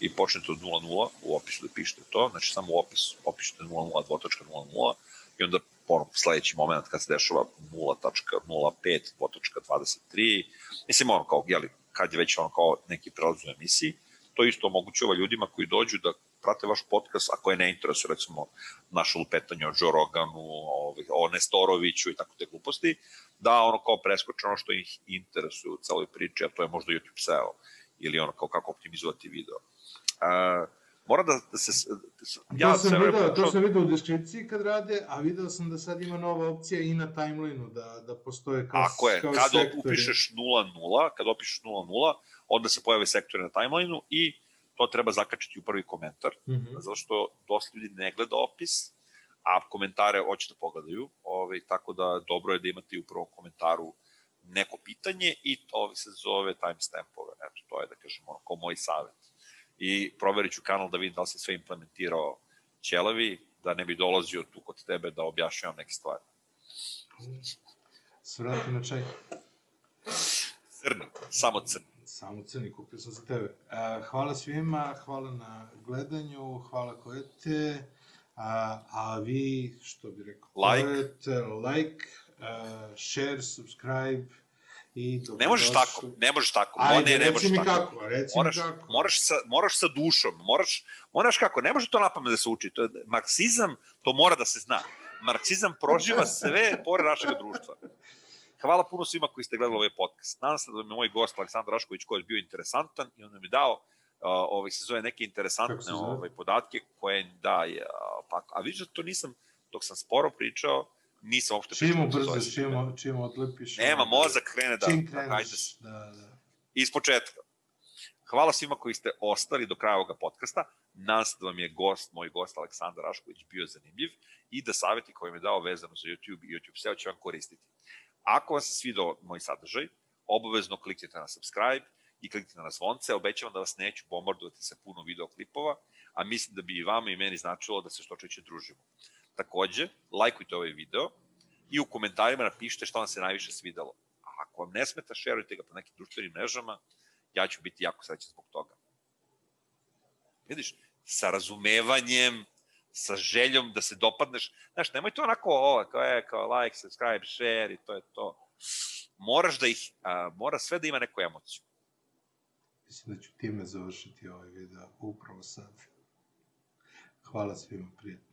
i počnete od 00, u opisu da pišete to, znači samo u opisu opišete 00, 2.00 i onda ono, sledeći moment kad se dešava 0.05, 2.23, mislim ono kao, jeli, kad je već ono kao neki prelaz u emisiji, to isto omogućava ljudima koji dođu da prate vaš podcast, ako je ne interesuje, recimo, naše lupetanje o Joe Roganu, o, o Nestoroviću i tako te gluposti, da ono kao preskoče ono što ih interesuje u celoj priči, a to je možda YouTube SEO, ili ono kao kako optimizovati video. Uh, mora da, da se... Da ja to sam, video, to sam video u deskripciji kad rade, a video sam da sad ima nova opcija i na timelineu, da, da postoje kao, Ako je, kao kad sektori. upišeš 0.0, kad opišeš 0.0, onda se pojave sektori na timelineu i to treba zakačiti u prvi komentar, mm -hmm. zato što dosta ljudi ne gleda opis, a komentare hoće da pogledaju, ovaj, tako da dobro je da imate u prvom komentaru neko pitanje i to se zove timestampove. Eto, to je, da kažemo, ono, kao moj savet i proverit ću kanal da vidim da li se sve implementirao ćelavi, da ne bi dolazio tu kod tebe da objašnjavam neke stvari. Svrati na čaj. Crni, samo crni. Samo crni, kupio sam za tebe. hvala svima, hvala na gledanju, hvala kojete, a, a vi, što bi rekao, like, kojete, like, share, subscribe, I ne možeš tako, ne možeš tako. Ajde, ne, ne reci mi tako. kako, reci moraš, mi kako. Moraš sa, moraš sa dušom, moraš, moraš kako, ne može to napamet da se uči. To je, marksizam, to mora da se zna. Marksizam proživa sve pore našeg društva. Hvala puno svima koji ste gledali ovaj podcast. Nadam se da mi je moj gost Aleksandar Rašković koji je bio interesantan i on mi dao uh, ovaj, se zove neke interesantne ovaj, podatke koje da je, uh, pa, a vidiš da to nisam, dok sam sporo pričao, nisam uopšte čim ubrzaš, čim, čim odlepiš. Nema, mozak krene da... Čim kreneš, da, da. Iz početka. Hvala svima koji ste ostali do kraja ovoga podcasta. Nadam se da vam je gost, moj gost Aleksandar Rašković bio zanimljiv i da savjeti koje mi je dao vezano za YouTube i YouTube SEO će vam koristiti. Ako vam se svidao moj sadržaj, obavezno kliknite na subscribe i kliknite na zvonce. Obećavam da vas neću bombardovati sa puno videoklipova, a mislim da bi i vama i meni značilo da se što čeće družimo. Takođe, lajkujte ovaj video i u komentarima napišite šta vam se najviše svidelo. A ako vam ne smeta, šerujte ga po nekim društvenim mrežama, ja ću biti jako srećan zbog toga. Vidiš, sa razumevanjem, sa željom da se dopadneš. Znaš, nemoj to onako, ovo, kao je, kao like, subscribe, share i to je to. Moraš da ih, a, mora sve da ima neku emociju. Mislim da ću time završiti ovaj video upravo sad. Hvala svima, prijatno.